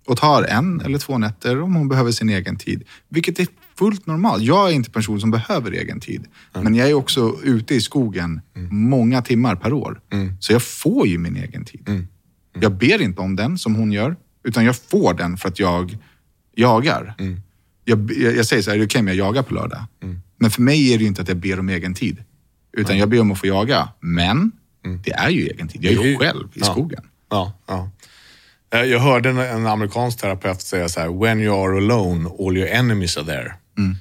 och tar en eller två nätter om hon behöver sin egen tid. Vilket är fullt normalt. Jag är inte en person som behöver egen tid. Mm. Men jag är också ute i skogen mm. många timmar per år. Mm. Så jag får ju min egen tid. Mm. Mm. Jag ber inte om den som hon gör, utan jag får den för att jag jagar. Mm. Jag, jag, jag, säger så här, det är okej om jag jagar på lördag. Men för mig är det ju inte att jag ber om egen tid. Utan jag ber om att få jaga. Men det är ju egen tid. Jag är ju själv i skogen. Ja, ja. Eh, jag hörde en amerikansk terapeut säga så här, when you are alone, all your enemies are there. Mm.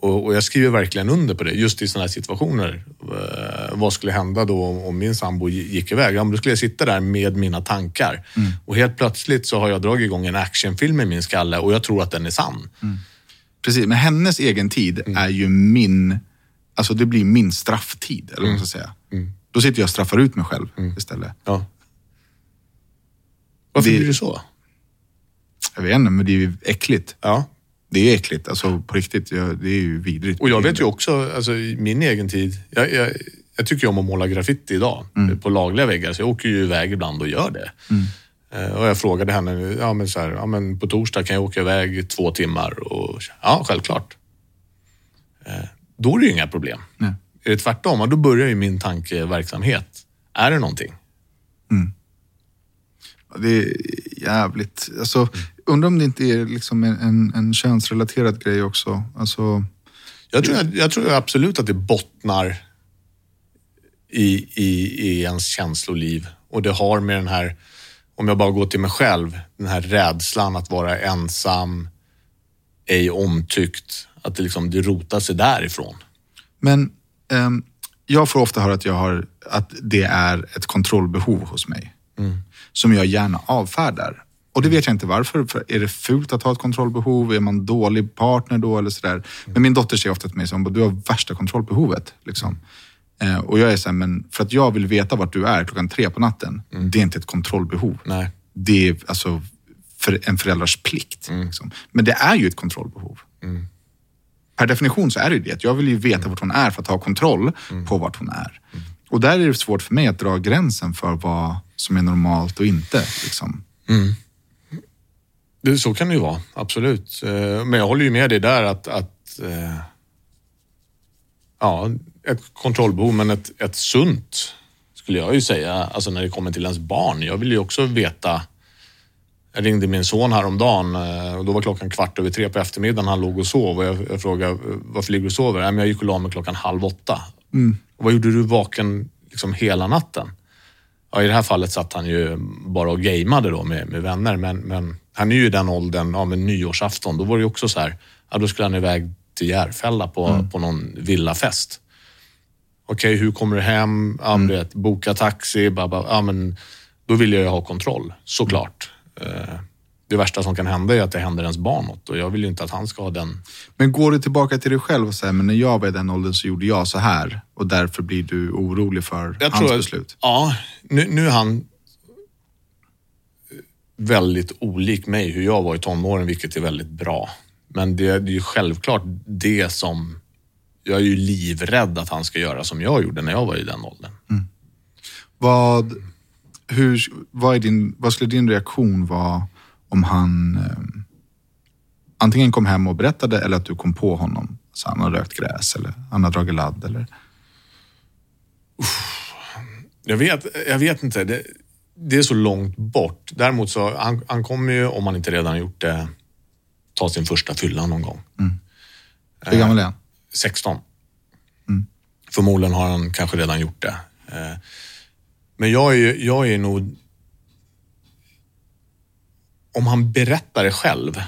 Och, och, jag skriver verkligen under på det, just i sådana här situationer. Uh, vad skulle hända då om min sambo gick iväg? Ja, men då skulle jag sitta där med mina tankar. Mm. Och helt plötsligt så har jag dragit igång en actionfilm i min skalle och jag tror att den är sann. Mm. Precis, men hennes egen tid mm. är ju min, alltså det blir min strafftid, eller vad man ska säga. Mm. Då sitter jag och straffar ut mig själv istället. Ja. Varför det, blir det så? Jag vet inte, men det är ju äckligt. Ja. Det är äckligt, alltså på riktigt. Det är ju vidrigt. Och jag vet ju också, alltså i min egen tid, jag, jag, jag tycker ju om att måla graffiti idag mm. på lagliga väggar, så jag åker ju iväg ibland och gör det. Mm. Eh, och jag frågade henne, ja men, så här, ja men på torsdag kan jag åka iväg två timmar? Och, ja, självklart. Då är det ju inga problem. Nej. Är det tvärtom, då börjar ju min tankeverksamhet. Är det någonting? Mm. Det är jävligt... Alltså, undrar om det inte är liksom en, en könsrelaterad grej också. Alltså, jag, tror, jag, jag tror absolut att det bottnar i, i, i ens känsloliv och det har med den här, om jag bara går till mig själv, den här rädslan att vara ensam, ej omtyckt, att det, liksom, det rotar sig därifrån. Men um, jag får ofta höra att, jag har, att det är ett kontrollbehov hos mig. Mm som jag gärna avfärdar. Och det vet jag inte varför. För är det fult att ha ett kontrollbehov? Är man dålig partner då eller sådär? Men min dotter säger ofta till mig som du har värsta kontrollbehovet. Liksom. Eh, och jag är såhär, men för att jag vill veta vart du är klockan tre på natten, mm. det är inte ett kontrollbehov. Nej. Det är alltså för en föräldrars plikt. Mm. Liksom. Men det är ju ett kontrollbehov. Mm. Per definition så är det ju det. Jag vill ju veta vart hon är för att ha kontroll mm. på vart hon är. Mm. Och där är det svårt för mig att dra gränsen för vad som är normalt och inte. Liksom. Mm. Det, så kan det ju vara, absolut. Eh, men jag håller ju med dig där att, att eh, ja, ett kontrollbehov, men ett, ett sunt skulle jag ju säga, alltså när det kommer till ens barn. Jag vill ju också veta jag ringde min son häromdagen eh, och då var klockan kvart över tre på eftermiddagen. Han låg och sov och jag, jag frågade varför ligger du och sover? jag gick och la mig klockan halv åtta. Mm. vad gjorde du vaken liksom hela natten? Ja, I det här fallet satt han ju bara och gameade då med, med vänner, men, men han är ju i den åldern, ja men nyårsafton, då var det ju också så här, ja då skulle han iväg till Järfälla på, mm. på någon villafest. Okej, okay, hur kommer du hem? Ja, mm. vet, boka taxi. Ja, men då vill jag ju ha kontroll, såklart. Mm det värsta som kan hända är att det händer ens barn något och jag vill ju inte att han ska ha den. Men går du tillbaka till dig själv och säger, men när jag var i den åldern så gjorde jag så här och därför blir du orolig för jag hans tror, beslut? Ja, nu, nu är han väldigt olik mig hur jag var i tonåren, vilket är väldigt bra. Men det, det är ju självklart det som... Jag är ju livrädd att han ska göra som jag gjorde när jag var i den åldern. Mm. Vad, hur, vad, din, vad skulle din reaktion vara om han eh, antingen kom hem och berättade eller att du kom på honom. Så han har rökt gräs eller han har dragit ladd eller? Jag vet, jag vet inte. Det, det är så långt bort. Däremot så han, han kommer ju, om han inte redan gjort det, ta sin första fylla någon gång. Mm. Hur gammal är han? 16. Mm. Förmodligen har han kanske redan gjort det. Eh, men jag är, jag är nog om han berättar det själv,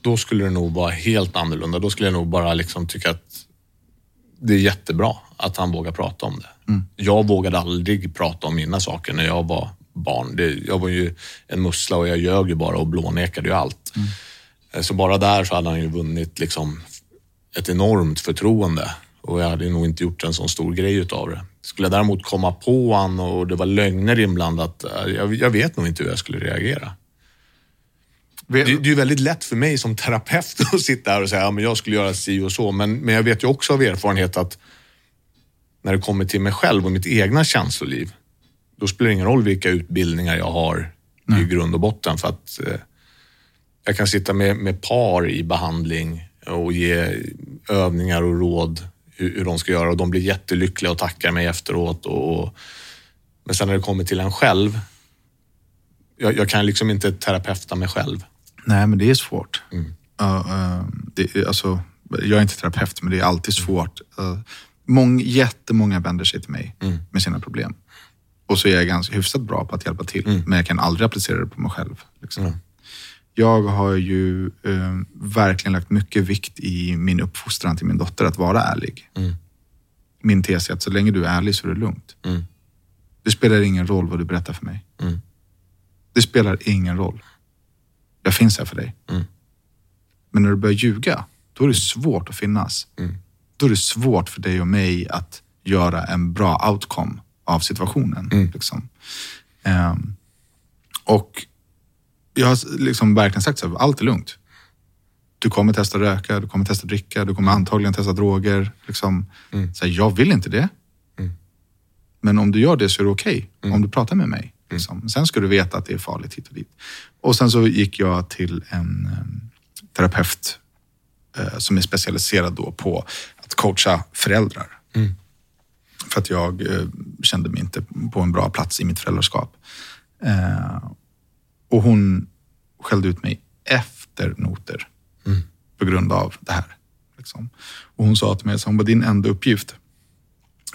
då skulle det nog vara helt annorlunda. Då skulle jag nog bara liksom tycka att det är jättebra att han vågar prata om det. Mm. Jag vågade aldrig prata om mina saker när jag var barn. Det, jag var ju en mussla och jag ljög ju bara och blånekade ju allt. Mm. Eh, så bara där så hade han ju vunnit liksom ett enormt förtroende och jag hade nog inte gjort en sån stor grej utav det. Skulle jag däremot komma på han och det var lögner inblandat, eh, jag, jag vet nog inte hur jag skulle reagera. Det, det är väldigt lätt för mig som terapeut att sitta här och säga att ja, jag skulle göra si och så. Men, men jag vet ju också av erfarenhet att när det kommer till mig själv och mitt egna känsloliv, då spelar det ingen roll vilka utbildningar jag har Nej. i grund och botten. För att eh, jag kan sitta med, med par i behandling och ge övningar och råd hur, hur de ska göra och de blir jättelyckliga och tackar mig efteråt. Och, och men sen när det kommer till en själv, jag, jag kan liksom inte terapeuta mig själv. Nej, men det är svårt. Mm. Uh, uh, det, alltså, jag är inte terapeut, men det är alltid svårt. Uh, mång, jättemånga vänder sig till mig mm. med sina problem. Och så är jag ganska hyfsat bra på att hjälpa till, mm. men jag kan aldrig applicera det på mig själv. Liksom. Jag har ju eh, verkligen lagt mycket vikt i min uppfostran till min dotter att vara ärlig. Mm. Min tes är att så länge du är ärlig så är det lugnt. Mm. Det spelar ingen roll vad du berättar för mig. Mm. Det spelar ingen roll. Jag finns här för dig. Mm. Men när du börjar ljuga, då är det svårt att finnas. Mm. Då är det svårt för dig och mig att göra en bra outcome av situationen. Mm. Liksom. Um, och jag har liksom verkligen sagt så här, allt är lugnt. Du kommer testa röka, du kommer testa dricka, du kommer antagligen testa droger. Liksom. Mm. Så här, jag vill inte det. Mm. Men om du gör det så är det okej. Okay, mm. Om du pratar med mig. Mm. Liksom. Sen ska du veta att det är farligt hit och dit. Och sen så gick jag till en um, terapeut uh, som är specialiserad då på att coacha föräldrar. Mm. För att jag uh, kände mig inte på en bra plats i mitt föräldraskap. Uh, och hon skällde ut mig efter noter mm. på grund av det här. Liksom. Och hon sa till mig, att din enda uppgift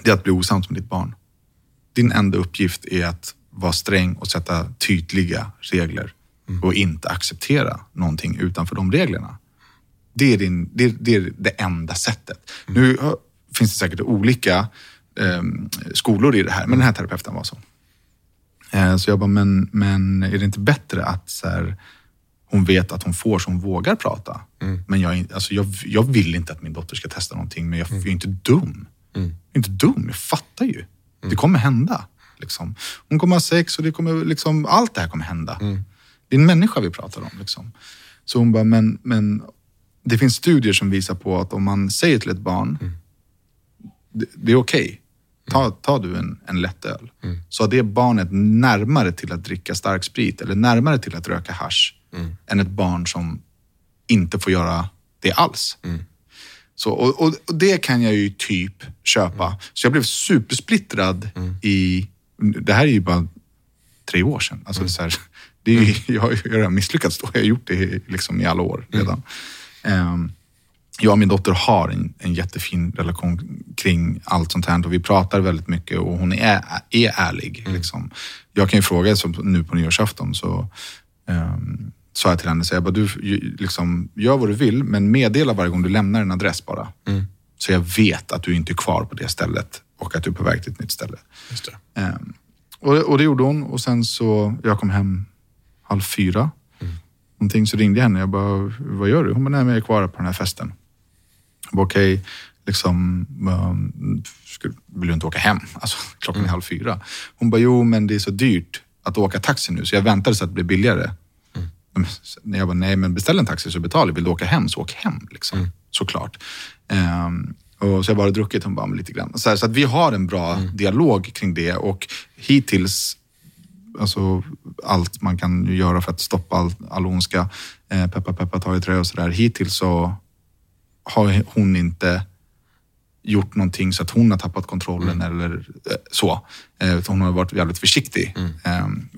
är att bli osams med ditt barn. Din enda uppgift är att vara sträng och sätta tydliga regler mm. och inte acceptera någonting utanför de reglerna. Det är, din, det, det, är det enda sättet. Mm. Nu finns det säkert olika eh, skolor i det här, men den här terapeuten var så. Eh, så jag bara, men, men är det inte bättre att så här, hon vet att hon får så hon vågar prata? Mm. Men jag, alltså jag, jag vill inte att min dotter ska testa någonting, men jag, mm. jag är inte dum. Mm. Jag är inte dum, jag fattar ju. Mm. Det kommer hända. Liksom. Hon kommer ha sex och det kommer, liksom, allt det här kommer hända. Mm. Det är en människa vi pratar om. Liksom. Så hon bara, men, men det finns studier som visar på att om man säger till ett barn, mm. det, det, är okej. Okay Ta, ta du en, en lättöl, mm. så har det barnet närmare till att dricka stark sprit eller närmare till att röka hash mm. än ett barn som inte får göra det alls. Mm. Så, och, och, och, det kan jag ju typ köpa. Mm. Så jag blev supersplittrad mm. i... Det här är ju bara tre år sedan. Alltså, mm. så här, det är ju, jag har ju misslyckats då. Jag har gjort det liksom i alla år redan. Um, jag och min dotter har en, en jättefin relation kring allt sånt här och vi pratar väldigt mycket och hon är, är ärlig. Mm. Liksom. Jag kan ju fråga, som nu på nyårsafton så um, sa jag till henne, så jag bara, du liksom, gör vad du vill men meddela varje gång du lämnar en adress bara. Mm. Så jag vet att du inte är kvar på det stället och att du är på väg till ett nytt ställe. Um, och, och, det gjorde hon och sen så, jag kom hem halv fyra. Mm. Någonting så ringde jag henne. Jag bara, vad gör du? Hon bara, nej men jag är kvar på den här festen. Okej, okay, liksom, um, vill du inte åka hem? Alltså, klockan är mm. halv fyra. Hon bara, jo men det är så dyrt att åka taxi nu så jag väntade så att det blir billigare. Mm. Jag bara, nej men beställ en taxi så betalar Vill du åka hem så åk hem. Liksom. Mm. Såklart. Um, och så jag bara druckit, hon bara, lite grann. Så, här, så, att vi har en bra mm. dialog kring det och hittills, alltså allt man kan göra för att stoppa all, all ondska, eh, peppa peppa ta i trä och sådär. Hittills så har hon inte gjort någonting så att hon har tappat kontrollen mm. eller eh, så. Eh, hon har varit väldigt försiktig. Ehm,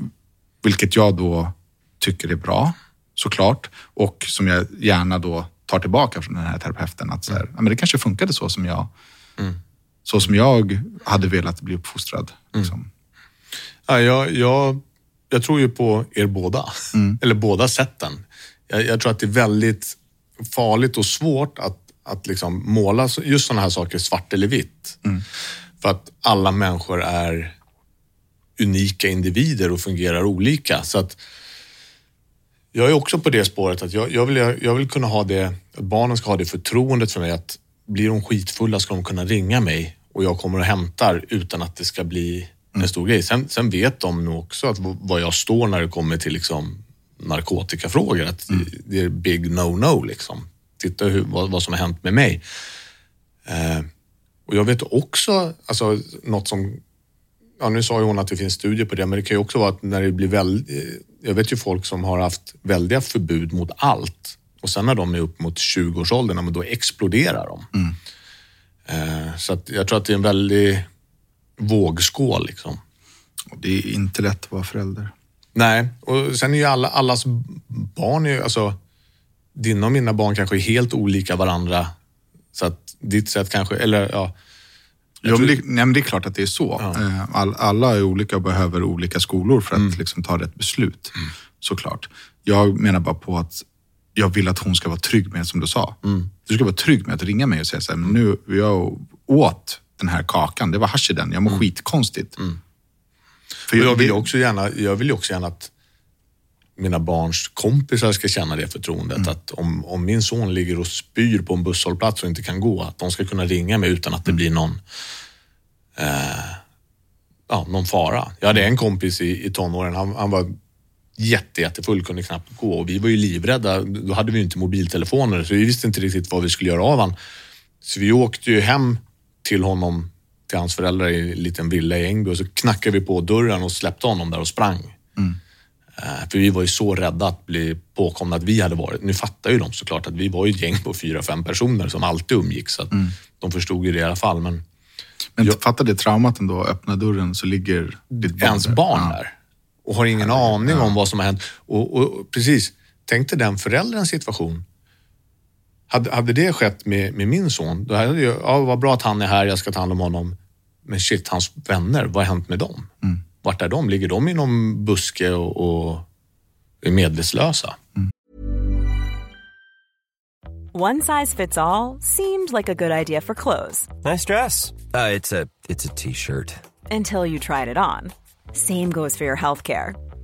vilket jag då tycker är bra, såklart. Och som jag gärna då tar tillbaka från den här terapeuten. Att så här, mm. ja, men det kanske funkade så som jag, mm. så som jag hade velat bli uppfostrad. Mm. Liksom. Ja, jag, jag, jag tror ju på er båda, mm. eller båda sätten. Jag, jag tror att det är väldigt farligt och svårt att, att liksom måla just sådana här saker svart eller vitt. Mm. För att alla människor är unika individer och fungerar olika. Så att jag är också på det spåret att jag, jag, vill, jag vill kunna ha det, att barnen ska ha det förtroendet för mig att blir de skitfulla ska de kunna ringa mig och jag kommer och hämtar utan att det ska bli mm. en stor grej. Sen, sen vet de nog också att var jag står när det kommer till liksom narkotikafrågor. Att mm. Det är big no-no liksom. Titta hur, vad, vad, som har hänt med mig. Eh, och jag vet också, alltså något som, ja nu sa ju hon att det finns studier på det, men det kan ju också vara att när det blir väldigt, jag vet ju folk som har haft väldiga förbud mot allt och sen när de är upp mot 20-årsåldern, då exploderar de. Mm. Eh, så jag tror att det är en väldig vågskål. Liksom. Det är inte lätt att vara förälder. Nej, och sen är ju alla, allas barn, är ju, alltså, dina och mina barn kanske är helt olika varandra. Så att ditt sätt kanske, eller ja. Ja, men det, nej, men det är klart att det är så. Ja. Eh, all, alla är olika och behöver olika skolor för att mm. liksom, ta rätt beslut. Mm. Såklart. Jag menar bara på att jag vill att hon ska vara trygg med, som du sa. Mm. Du ska vara trygg med att ringa mig och säga så här, nu, jag åt den här kakan, det var hasch i den, jag mår mm. skitkonstigt. Mm. För jag, jag, vill också gärna, jag vill också gärna att mina barns kompisar ska känna det förtroendet. Mm. Att om, om min son ligger och spyr på en busshållplats och inte kan gå, att de ska kunna ringa mig utan att det mm. blir någon, eh, ja, någon fara. Jag hade en kompis i, i tonåren, han, han var jätte, jättefull, kunde knappt gå och vi var ju livrädda. Då hade vi inte mobiltelefoner så vi visste inte riktigt vad vi skulle göra av honom. Så vi åkte ju hem till honom, till hans föräldrar i en liten villa i Ängby och så knackade vi på dörren och släppte honom där och sprang. Mm. Uh, för vi var ju så rädda att bli påkomna att vi hade varit. Nu fattar ju de såklart att vi var ett gäng på fyra, fem personer som alltid umgicks. Så mm. De förstod ju det i alla fall. Men, men jag, fattar det traumat ändå, öppna dörren så ligger ditt barn Ens barn där. där och har ingen ja, aning ja. om vad som har hänt. Och, och precis, tänk dig den förälderns situation. Hade, hade det skett med, med min son, då hade jag, ja vad bra att han är här, jag ska ta hand om honom. Men shit, hans vänner, vad har hänt med dem? Mm. Vart är de? Ligger de i någon buske och, och är medvetslösa? Mm. One size fits all, seemed like a good idea for clothes. Nice dress. Uh, it's a T-shirt. Until you tried it on. Same goes for your healthcare.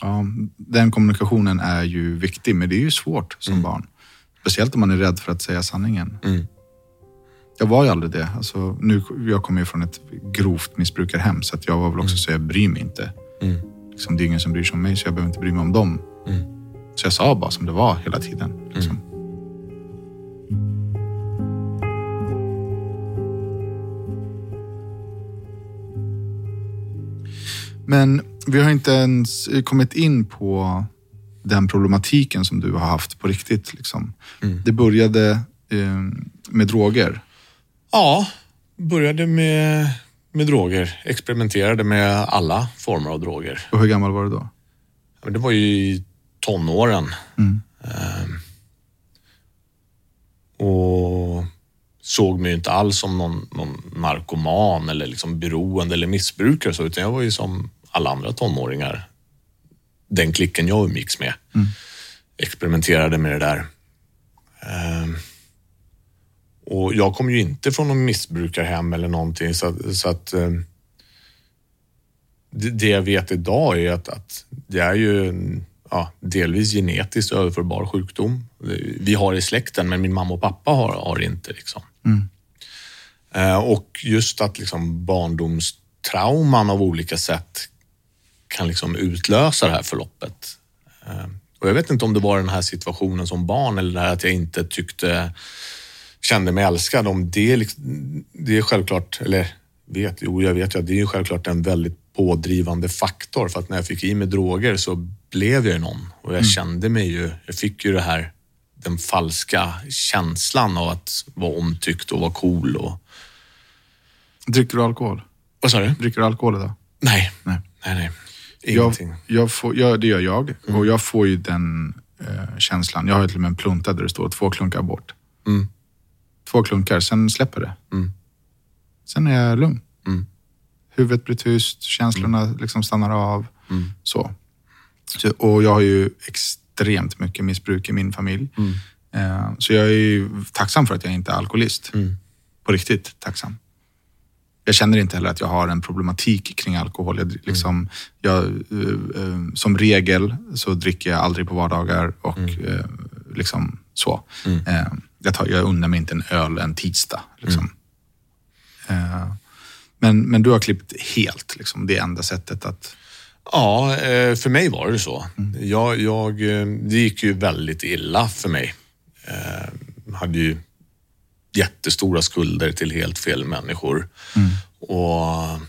Ja, den kommunikationen är ju viktig, men det är ju svårt som mm. barn. Speciellt om man är rädd för att säga sanningen. Mm. Jag var ju aldrig det. Alltså, nu, jag kommer ju från ett grovt missbrukarhem, så att jag var väl också mm. så jag bryr mig inte. Mm. Liksom, det är ingen som bryr sig om mig, så jag behöver inte bry mig om dem. Mm. Så jag sa bara som det var hela tiden. Liksom. Men vi har inte ens kommit in på den problematiken som du har haft på riktigt. Liksom. Mm. Det började eh, med droger. Ja, började med, med droger. Experimenterade med alla former av droger. Och hur gammal var du då? Det var ju i tonåren. Mm. Ehm, och såg mig inte alls som någon, någon narkoman eller liksom beroende eller missbrukare så, utan jag var ju som alla andra tonåringar. Den klicken jag umgicks med. Mm. Experimenterade med det där. Ehm, och jag kom ju inte från någon missbrukarhem eller någonting så, så att ehm, det, det jag vet idag är att, att det är ju en, ja, delvis genetiskt överförbar sjukdom. Vi har i släkten, men min mamma och pappa har, har inte. Liksom. Mm. Ehm, och just att liksom barndomstrauman av olika sätt kan liksom utlösa det här förloppet. Eh, och jag vet inte om det var den här situationen som barn eller det här att jag inte tyckte, kände mig älskad. Om det, liksom, det är självklart, eller vet, jo jag vet ju att det är självklart en väldigt pådrivande faktor för att när jag fick i mig droger så blev jag någon och jag mm. kände mig ju, jag fick ju det här, den falska känslan av att vara omtyckt och vara cool. Och... Dricker du alkohol? Vad sa du? Dricker du alkohol idag? Nej. nej. nej, nej. Ingenting. Jag, jag får, ja, det gör jag. Mm. Och jag får ju den eh, känslan. Jag har till och med en plunta där det står två klunkar bort. Mm. Två klunkar, sen släpper det. Mm. Sen är jag lugn. Mm. Huvudet blir tyst, känslorna mm. liksom stannar av. Mm. Så. så. Och jag har ju extremt mycket missbruk i min familj. Eh, så jag är ju tacksam för att jag inte är alkoholist. På riktigt tacksam jag känner inte heller att jag har en problematik kring alkohol. Jag, liksom, jag, eh, som regel så dricker jag aldrig på vardagar och mm. eh, liksom så. Mm. Eh, jag, tar, jag undrar mig inte en öl en tisdag. Liksom. Mm. Eh, men, men du har klippt helt, liksom, det enda sättet att... Ja, eh, för mig var det så. Mm. Jag, jag, eh, det gick ju väldigt illa för mig. Jag hade ju jättestora skulder till helt fel människor. Mm. Och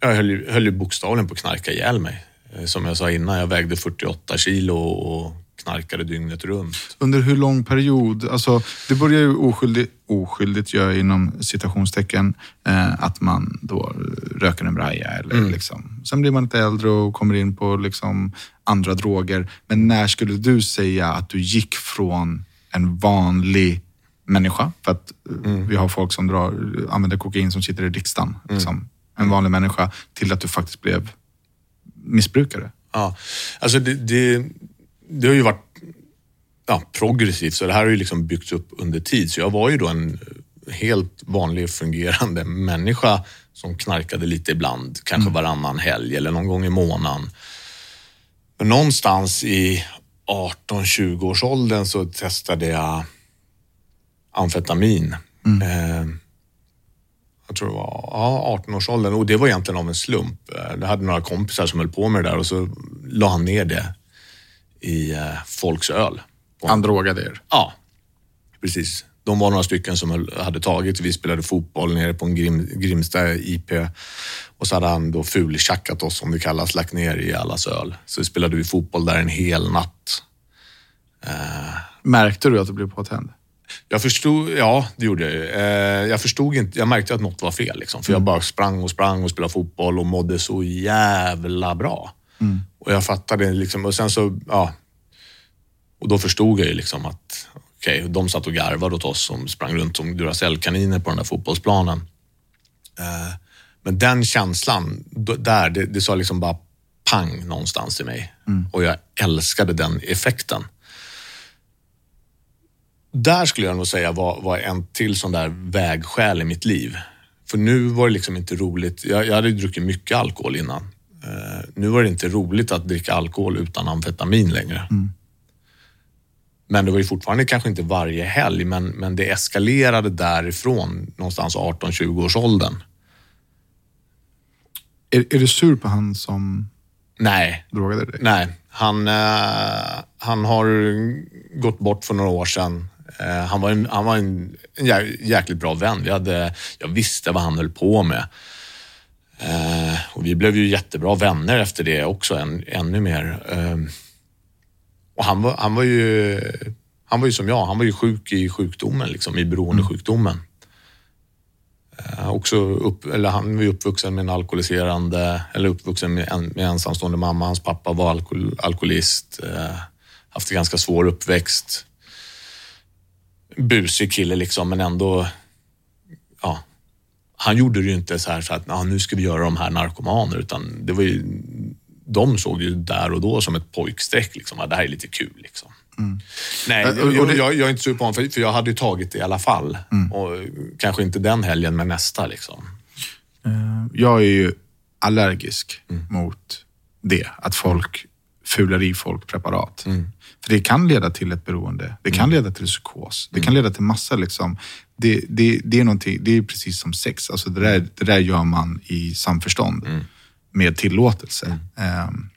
jag höll, höll ju bokstavligen på att knarka ihjäl mig. Eh, som jag sa innan, jag vägde 48 kilo och knarkade dygnet runt. Under hur lång period? Alltså, det börjar ju oskyldigt, oskyldigt göra inom citationstecken eh, att man då röker en braja. Eller mm. liksom. Sen blir man lite äldre och kommer in på liksom, andra droger. Men när skulle du säga att du gick från en vanlig människa. För att mm. vi har folk som drar, använder kokain som sitter i riksdagen. Mm. Liksom. En vanlig människa till att du faktiskt blev missbrukare. Ja, alltså det, det, det har ju varit ja, progressivt så det här har ju liksom byggts upp under tid. Så jag var ju då en helt vanlig fungerande människa som knarkade lite ibland, kanske mm. varannan helg eller någon gång i månaden. Men någonstans i 18-20 års åldern så testade jag amfetamin. Mm. Eh, jag tror det var ja, 18-årsåldern och det var egentligen av en slump. Jag hade några kompisar som höll på med det där och så la han ner det i eh, folks öl. Han drogade er? Ja, precis. De var några stycken som hade tagit. Vi spelade fotboll nere på en Grim, Grimsta IP och så hade han då fultjackat oss, som det kallas, lagt ner i allas öl. Så spelade vi fotboll där en hel natt. Uh, Märkte du att du blev påtänd? Jag förstod, ja det gjorde jag. Eh, jag förstod inte, jag märkte att något var fel. Liksom, för mm. jag bara sprang och sprang och spelade fotboll och mådde så jävla bra. Mm. Och jag fattade liksom, och sen så, ja. Och då förstod jag ju liksom att, okej, okay, de satt och garvade åt oss som sprang runt som Duracell-kaniner på den där fotbollsplanen. Eh, men den känslan, där, det, det sa liksom bara pang någonstans i mig. Mm. Och jag älskade den effekten där skulle jag nog säga var, var en till sån där vägskäl i mitt liv. För nu var det liksom inte roligt. Jag, jag hade druckit mycket alkohol innan. Uh, nu var det inte roligt att dricka alkohol utan amfetamin längre. Mm. Men det var ju fortfarande kanske inte varje helg, men, men det eskalerade därifrån någonstans 18-20 års åldern. Är, är du sur på han som Nej. drogade dig? Nej. Han, uh, han har gått bort för några år sedan. Eh, han var en, han var en, en jäkligt bra vän. Vi hade, jag visste vad han höll på med. Eh, och vi blev ju jättebra vänner efter det också, än, ännu mer. Eh, och han var, han var ju han var ju som jag, han var ju sjuk i sjukdomen, liksom, i beroendesjukdomen. Eh, också upp, eller han var ju uppvuxen med en alkoholiserande, eller uppvuxen med en med ensamstående mamma. Hans pappa var alkohol, alkoholist, eh, haft en ganska svår uppväxt busig kille liksom, men ändå... Ja, han gjorde det ju inte så här så att ah, nu ska vi göra de här narkomaner, utan det var ju, de såg ju där och då som ett pojkstreck. Liksom, att det här är lite kul. Liksom. Mm. Nej, jag, jag, jag, är inte sur på honom, för, för jag hade ju tagit det i alla fall. Mm. Och, kanske inte den helgen, men nästa. Liksom. Uh, jag är ju allergisk mm. mot det. Att folk fular i folk preparat. Mm. För det kan leda till ett beroende. Det kan mm. leda till psykos. Det kan mm. leda till massa liksom. Det, det, det, är det är precis som sex. Alltså det, där, det där gör man i samförstånd. Mm. Med tillåtelse. Um,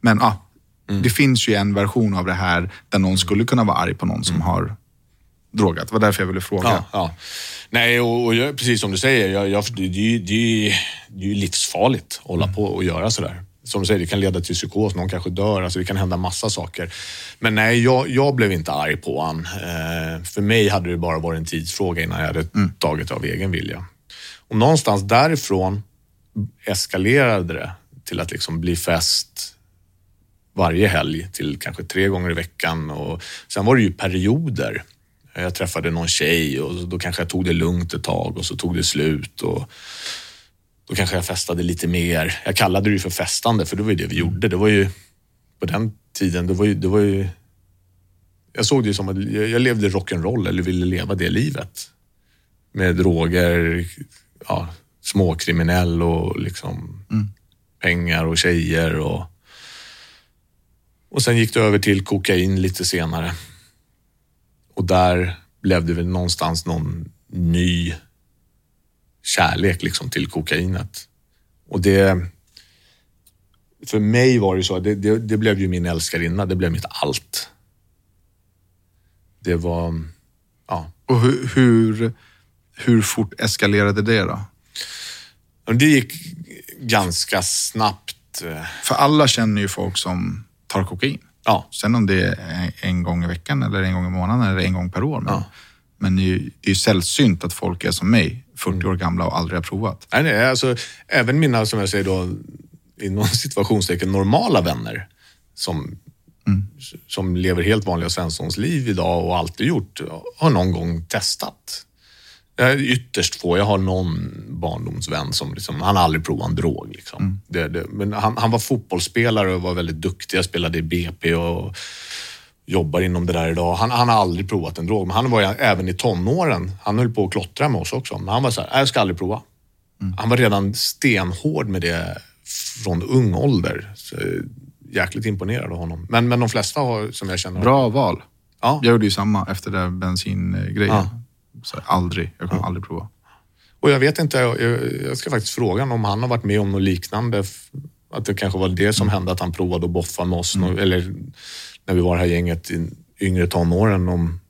men ja, ah, det finns ju en version av det här där någon skulle kunna vara arg på någon som har drogat. Det var därför jag ville fråga. Ja, ja. Nej, och, och jag, precis som du säger, jag, jag, det, det, det, det är ju livsfarligt att hålla på och göra sådär som du säger, det kan leda till psykos, någon kanske dör, alltså det kan hända massa saker. Men nej, jag, jag blev inte arg på han. Eh, för mig hade det bara varit en tidsfråga innan jag hade mm. tagit av egen vilja. Och någonstans därifrån eskalerade det till att liksom bli fest varje helg till kanske tre gånger i veckan. Och sen var det ju perioder. Jag träffade någon tjej och då kanske jag tog det lugnt ett tag och så tog det slut. Och då kanske jag festade lite mer. Jag kallade det ju för festande för det var ju det vi gjorde. Det var ju på den tiden, det var ju, det var ju jag såg det som att jag levde rock'n'roll eller ville leva det livet. Med droger, ja, småkriminell och liksom mm. pengar och tjejer och och sen gick det över till kokain lite senare. Och där blev det väl någonstans någon ny kärlek liksom till kokainet. Och det... För mig var det så, det, det, det blev ju min älskarinna, det blev mitt allt. Det var... Ja. Och hur, hur, hur fort eskalerade det då? Det gick ganska snabbt. För alla känner ju folk som tar kokain. Ja. Sen om det är en gång i veckan eller en gång i månaden eller en gång per år. Men, ja. men det är ju sällsynt att folk är som mig, 40 mm. år gamla och aldrig har provat. Nej, nej, alltså, även mina, som jag säger då, inom situationstecken normala vänner som, mm. som lever helt vanliga Svenssons liv idag och alltid gjort, har någon gång testat. Ytterst få. Jag har någon barndomsvän som liksom, han har aldrig provat en drog. Liksom. Mm. Det, det, men han, han, var fotbollsspelare och var väldigt duktig. Jag spelade i BP och jobbar inom det där idag. Han, han har aldrig provat en drog, men han var även i tonåren. Han höll på att klottra med oss också. Men han var så här, jag ska aldrig prova. Mm. Han var redan stenhård med det från ung ålder. Så, jäkligt imponerad av honom. Men, men de flesta har, som jag känner... Bra val. Ja. Jag gjorde ju samma efter den bensingrejen. Ja. Så aldrig. Jag kommer ja. aldrig prova. Och jag vet inte, jag, jag, ska faktiskt fråga honom om han har varit med om något liknande. Att det kanske var det som mm. hände, att han provade att boffa med oss. Mm. Eller när vi var det här gänget i yngre tonåren. Om,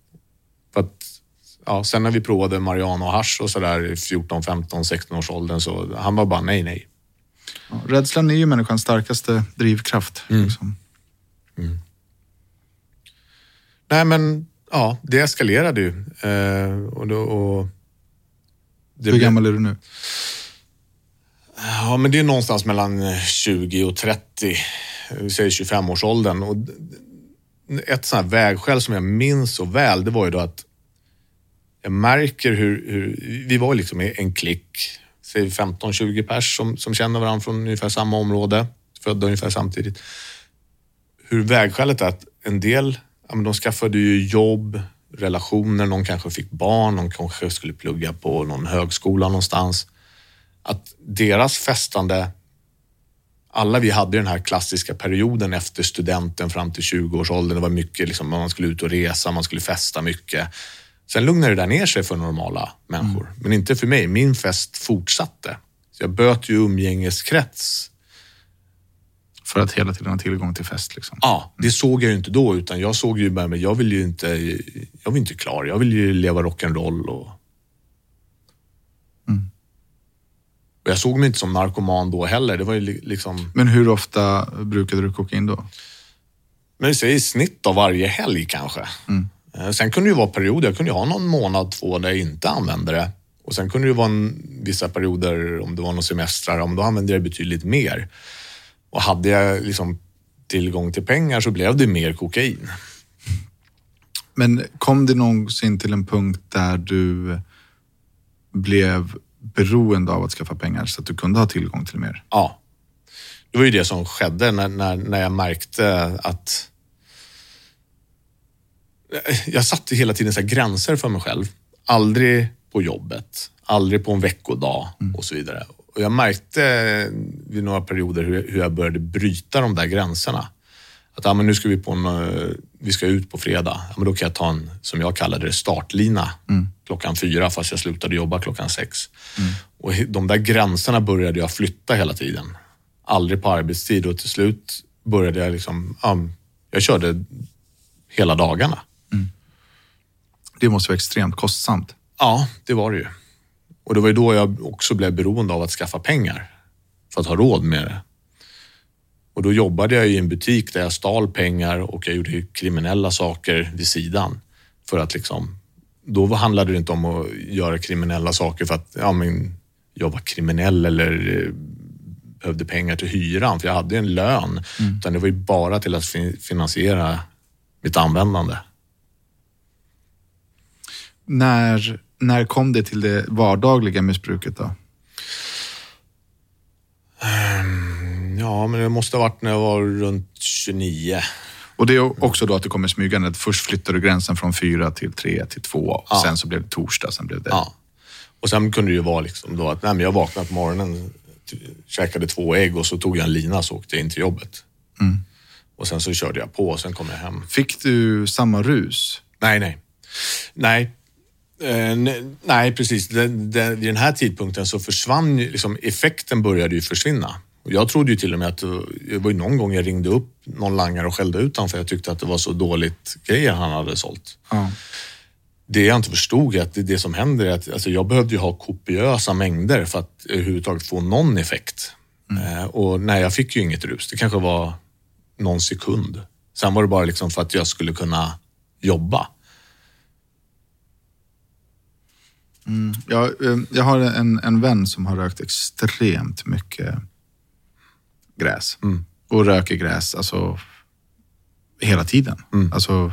för att, ja, sen när vi provade marijuana och hash och sådär i 14, 15, 16 års åldern så han var bara nej, nej. Ja, rädslan är ju människans starkaste drivkraft. Mm. Liksom. Mm. Nej, men ja, det eskalerade ju. Eh, och då, och Hur gammal är du nu? Ja, men det är någonstans mellan 20 och 30. Vi säger 25-årsåldern. Och ett sånt här vägskäl som jag minns så väl, det var ju då att jag märker hur, hur vi var liksom en klick, säg 15-20 pers som, som känner varandra från ungefär samma område, födda ungefär samtidigt. Hur vägskälet är att en del ja, men de skaffade ju jobb, relationer, någon kanske fick barn, någon kanske skulle plugga på någon högskola någonstans. Att deras festande, alla vi hade den här klassiska perioden efter studenten fram till 20-årsåldern. Det var mycket, liksom, man skulle ut och resa, man skulle festa mycket. Sen lugnade det där ner sig för normala människor, mm. men inte för mig. Min fest fortsatte. Så jag böt ju umgängeskrets för att hela tiden ha tillgång till fest. Liksom. Ja, det såg jag ju inte då, utan jag såg ju bara, men jag vill ju inte, jag vill inte klar. Jag vill ju leva rock'n'roll och... Mm. Jag såg mig inte som narkoman då heller. Det var ju liksom... Men hur ofta brukade du kokain då? Men säg i snitt av varje helg kanske. Mm. Eh, sen kunde det ju vara perioder. Jag kunde ju ha någon månad, två där jag inte använde det. Och sen kunde det ju vara en, vissa perioder, om det var några semestrar, om då använde jag det betydligt mer. Och hade jag liksom tillgång till pengar så blev det mer kokain. Men kom det någonsin till en punkt där du blev beroende av att skaffa pengar så att du kunde ha tillgång till mer? Ja. Det var ju det som skedde när, när, när jag märkte att jag satte hela tiden så gränser för mig själv. Aldrig på jobbet, aldrig på en veckodag mm. och så vidare. Och jag märkte vid några perioder hur, hur jag började bryta de där gränserna. Att ja, men nu ska vi, på en, eh, vi ska ut på fredag. Ja, men då kan jag ta en, som jag kallade det, startlina mm. klockan fyra fast jag slutade jobba klockan sex. Mm. Och de där gränserna började jag flytta hela tiden. Aldrig på arbetstid och till slut började jag liksom, ja, jag körde hela dagarna. Mm. Det måste vara extremt kostsamt. Ja, det var det ju. Och det var ju då jag också blev beroende av att skaffa pengar för att ha råd med det. Och då jobbade jag i en butik där jag stal pengar och jag gjorde kriminella saker vid sidan. För att liksom, då handlade det inte om att göra kriminella saker för att ja, men, jag var kriminell eller eh, behövde pengar till hyran, för jag hade en lön. Mm. Utan det var ju bara till att finansiera mitt användande. När, när kom det till det vardagliga missbruket då? Ja, men det måste ha varit när jag var runt 29. Och det är också då att det kommer smygande. Först flyttade du gränsen från fyra till tre till två. Ja. Sen så blev det torsdag, sen blev det... Ja. Och sen kunde det ju vara liksom då att nej, men jag vaknade på morgonen, käkade två ägg och så tog jag en lina och åkte in till jobbet. Mm. Och sen så körde jag på och sen kom jag hem. Fick du samma rus? Nej, nej. Nej, eh, nej precis. Den, den, vid den här tidpunkten så försvann liksom, effekten började ju försvinna. Jag trodde ju till och med att det var någon gång jag ringde upp någon langare och skällde ut honom för jag tyckte att det var så dåligt grejer han hade sålt. Ja. Det jag inte förstod är att det, det som händer är att alltså jag behövde ju ha kopiösa mängder för att överhuvudtaget få någon effekt. Mm. Eh, och nej, jag fick ju inget rus. Det kanske var någon sekund. Sen var det bara liksom för att jag skulle kunna jobba. Mm. Jag, eh, jag har en, en vän som har rökt extremt mycket gräs. Mm. Och röker gräs alltså hela tiden. Mm. Alltså,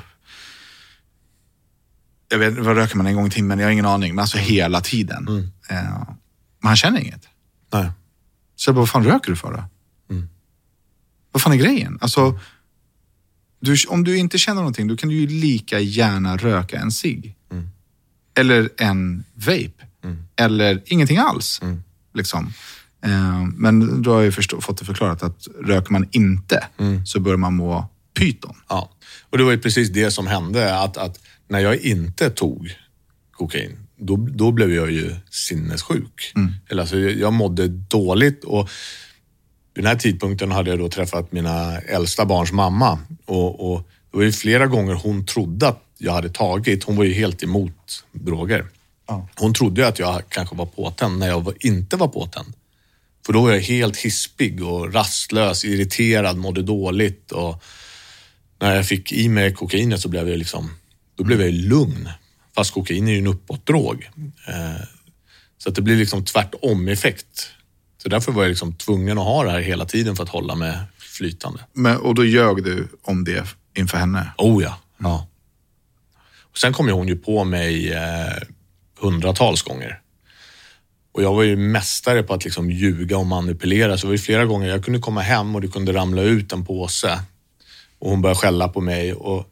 jag vet vad röker man en gång i timmen? Jag har ingen aning. Men alltså hela tiden. Mm. Eh, men han känner inget. Nej. Så jag bara, vad fan röker du för då? Mm. Vad fan är grejen? Alltså, du, om du inte känner någonting, då kan du ju lika gärna röka en cigg. Mm. Eller en vape. Mm. Eller ingenting alls. Mm. Liksom. Eh, men då har jag fått det förklarat att röker man inte mm. så bör man må pyton. Ja, och det var ju precis det som hände. Att, att när jag inte tog kokain, då, då blev jag ju sinnessjuk. Mm. Eller alltså, jag mådde dåligt och vid den här tidpunkten hade jag då träffat mina äldsta barns mamma och, och det var ju flera gånger hon trodde att jag hade tagit. Hon var ju helt emot droger. Ja. Hon trodde att jag kanske var påtänd när jag inte var påtänd. För då var jag helt hispig och rastlös, irriterad, mådde dåligt och när jag fick i mig kokainet så blev jag liksom, då blev jag lugn. Fast kokain är ju en uppåtdrog. Eh, så att det blir liksom tvärtom effekt. Så därför var jag liksom tvungen att ha det här hela tiden för att hålla mig flytande. Men, och då ljög du om det inför henne? Oh ja. ja. Och sen kom hon ju på mig eh, hundratals gånger. Och jag var ju mästare på att liksom ljuga och manipulera. Så det var flera gånger jag kunde komma hem och det kunde ramla ut en påse. Och hon började skälla på mig. Och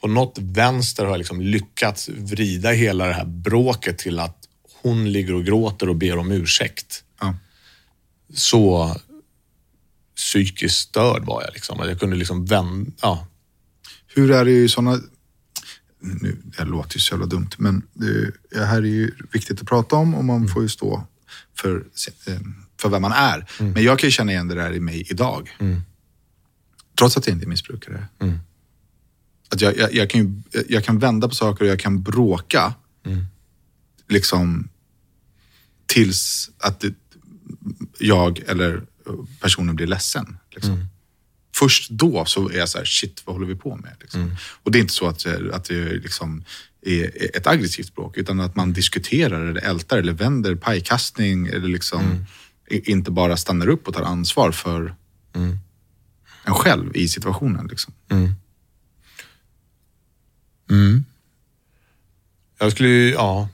på något vänster har jag liksom lyckats vrida hela det här bråket till att hon ligger och gråter och ber om ursäkt. Ja. Så psykiskt störd var jag. Liksom. Jag kunde liksom vända... Ja. Hur är det i sådana nu, det låter ju så jävla dumt, men det här är ju viktigt att prata om och man mm. får ju stå för, eh, för vem man är. Mm. Men jag kan ju känna igen det där i mig idag. Mm. Trots att jag inte är missbrukare. Mm. Att jag, jag, jag, kan ju, jag kan vända på saker och jag kan bråka. Mm. Liksom tills att det, jag eller personen blir ledsen. Liksom. Först då så är jag så här, shit, vad håller vi på med? Liksom. Mm. Och det är inte så att, att det liksom är ett aggressivt språk, utan att man diskuterar eller ältar eller vänder pajkastning eller liksom mm. inte bara stannar upp och tar ansvar för mm. en själv i situationen. Liksom. Mm. mm. Jag skulle ja.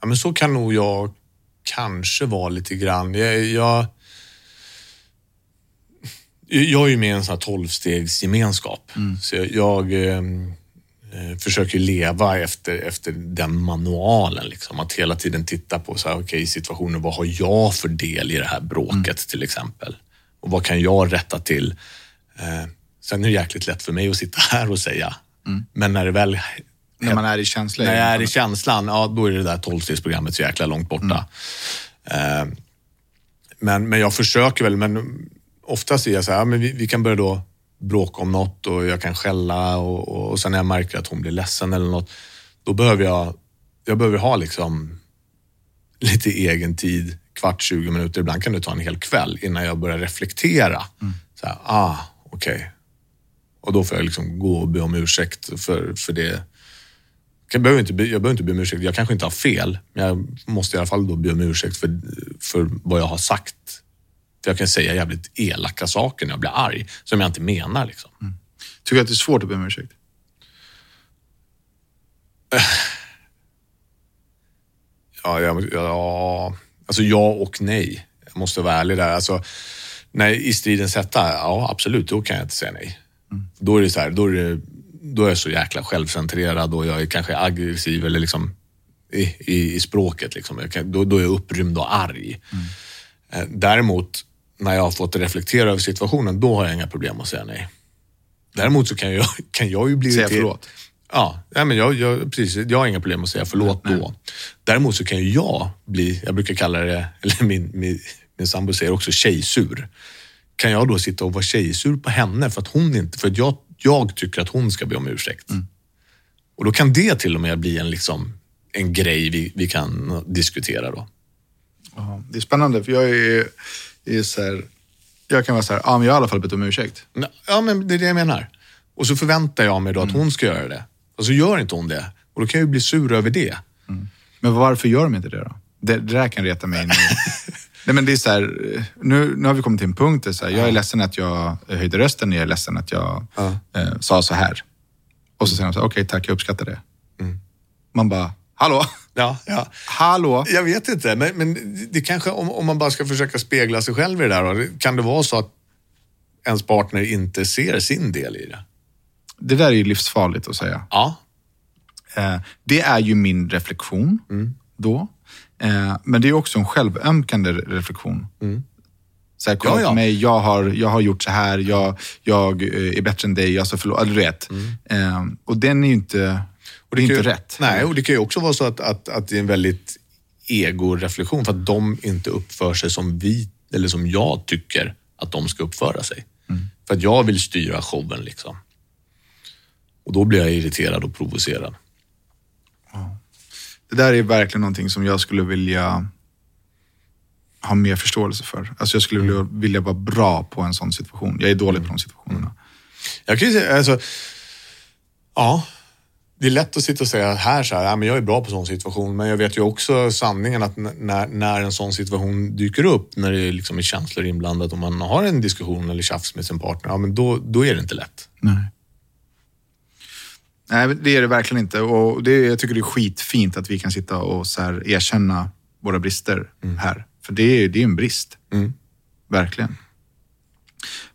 ja, men så kan nog jag kanske vara lite grann. Jag, jag jag är ju med i en sån här tolvstegsgemenskap. Mm. Så jag, ehm, eh, försöker leva efter, efter den manualen. Liksom. Att hela tiden titta på så här, okay, situationer, vad har jag för del i det här bråket mm. till exempel? Och vad kan jag rätta till? Eh, sen är det jäkligt lätt för mig att sitta här och säga. Mm. Men när det väl... När man är i känslan? När jag är i känslan, ja då är det där tolvstegsprogrammet så jäkla långt borta. Mm. Eh, men, men jag försöker väl, men oftast är jag så här, men vi, vi, kan börja då bråka om något och jag kan skälla och, och, och sen när jag märker att hon blir ledsen eller något, då behöver jag, jag behöver ha liksom lite egen tid, kvart, 20 minuter, ibland kan det ta en hel kväll innan jag börjar reflektera. Mm. Så här, ah, okej. Okay. Och då får jag liksom gå och be om ursäkt för, för det. Jag behöver, inte, jag behöver inte be om ursäkt, jag kanske inte har fel, men jag måste i alla fall då be om ursäkt för, för vad jag har sagt För jag kan säga jävligt elaka saker när jag blir arg, som jag inte menar. Liksom. Mm. Tycker du att det är svårt att be om ursäkt? Ja, ja, ja, alltså ja och nej. Jag måste vara ärlig där. Alltså, när i stridens hetta, ja absolut, då kan jag inte säga nej. Mm. Då är det så här, då är, det, då är jag så jäkla självcentrerad och jag är kanske aggressiv eller liksom i, i, i språket. Liksom. Kan, då, då är jag upprymd och arg. Mm. Eh, däremot, när jag har fått reflektera över situationen, då har jag inga problem att säga nej. Däremot så kan jag, kan jag ju bli... Säga förlåt? Ja, ja men jag, jag, precis, jag har inga problem att säga förlåt nej, då. Nej. Däremot så kan ju jag bli, jag brukar kalla det, eller min, min, min sambo säger också tjejsur. Kan jag då sitta och vara tjejsur på henne för att hon inte, för att jag, jag tycker att hon ska be om ursäkt. Mm. Och då kan det till och med bli en, liksom, en grej vi, vi kan diskutera då. Ja, det är spännande för jag är, är så här, jag kan vara så här, ja men jag har i alla fall bett om ursäkt. Ja men det är det jag menar. Och så förväntar jag mig då att mm. hon ska göra det. Och så gör inte hon det. Och då kan jag ju bli sur över det. Mm. Men varför gör de inte det då? Det, det där kan reta mig. Nej, men det är så här, nu, nu har vi kommit till en punkt där så här, jag är ledsen att jag höjde rösten, jag är ledsen att jag ja. eh, sa så här. Och så säger de så här, okej okay, tack, jag uppskattar det. Mm. Man bara, hallå? Ja, ja. Hallå? Jag vet inte, men, men det kanske, om, om man bara ska försöka spegla sig själv i det där, då, kan det vara så att ens partner inte ser sin del i det? Det där är ju livsfarligt att säga. Ja. Eh, det är ju min reflektion mm. då. Eh, men det är också en självömkande reflektion. Mm. Så här, kolla ja, ja. mig, jag har, jag har gjort så här, jag, jag eh, är bättre än dig, jag ska förlåta. Du vet. Mm. Och den är ju inte, och det är inte ju, rätt. Nej, och det kan ju också vara så att, att, att det är en väldigt egoreflektion för att de inte uppför sig som vi, eller som jag tycker att de ska uppföra sig. Mm. För att jag vill styra showen liksom. Och då blir jag irriterad och provocerad. Det där är verkligen någonting som jag skulle vilja ha mer förståelse för. Alltså jag skulle vilja, mm. vilja vara bra på en sån situation. Jag är dålig på de situationerna. Mm. Jag kan ju säga, alltså, ja, det är lätt att sitta och säga här så här, ja, men jag är bra på sån situation, men jag vet ju också sanningen att när, när en sån situation dyker upp, när det liksom är känslor inblandat och man har en diskussion eller tjafs med sin partner, ja, men då, då är det inte lätt. Nej. Nej, det är det verkligen inte. Och det, jag tycker det är skitfint att vi kan sitta och så här erkänna våra brister mm. här. För det är, det är en brist. Mm. Verkligen.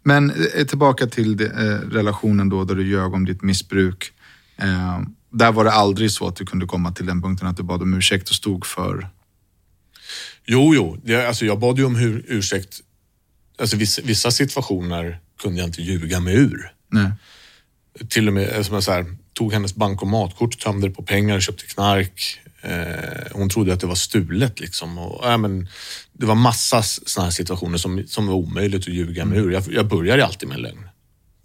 Men eh, tillbaka till det, eh, relationen då, där du ljög om ditt missbruk. Eh, där var det aldrig så att du kunde komma till den punkten att du bad om ursäkt och stod för... Jo, jo. Det, alltså, jag bad ju om ur, ursäkt. Alltså, vissa, vissa situationer kunde jag inte ljuga mig ur. Nej. Till och med som så här, tog hennes bankomatkort, tömde det på pengar, köpte knark. Eh, hon trodde att det var stulet liksom. Och, äh, men, det var massa sådana här situationer som, som var omöjligt att ljuga mig ur. Jag, jag började alltid med en lögn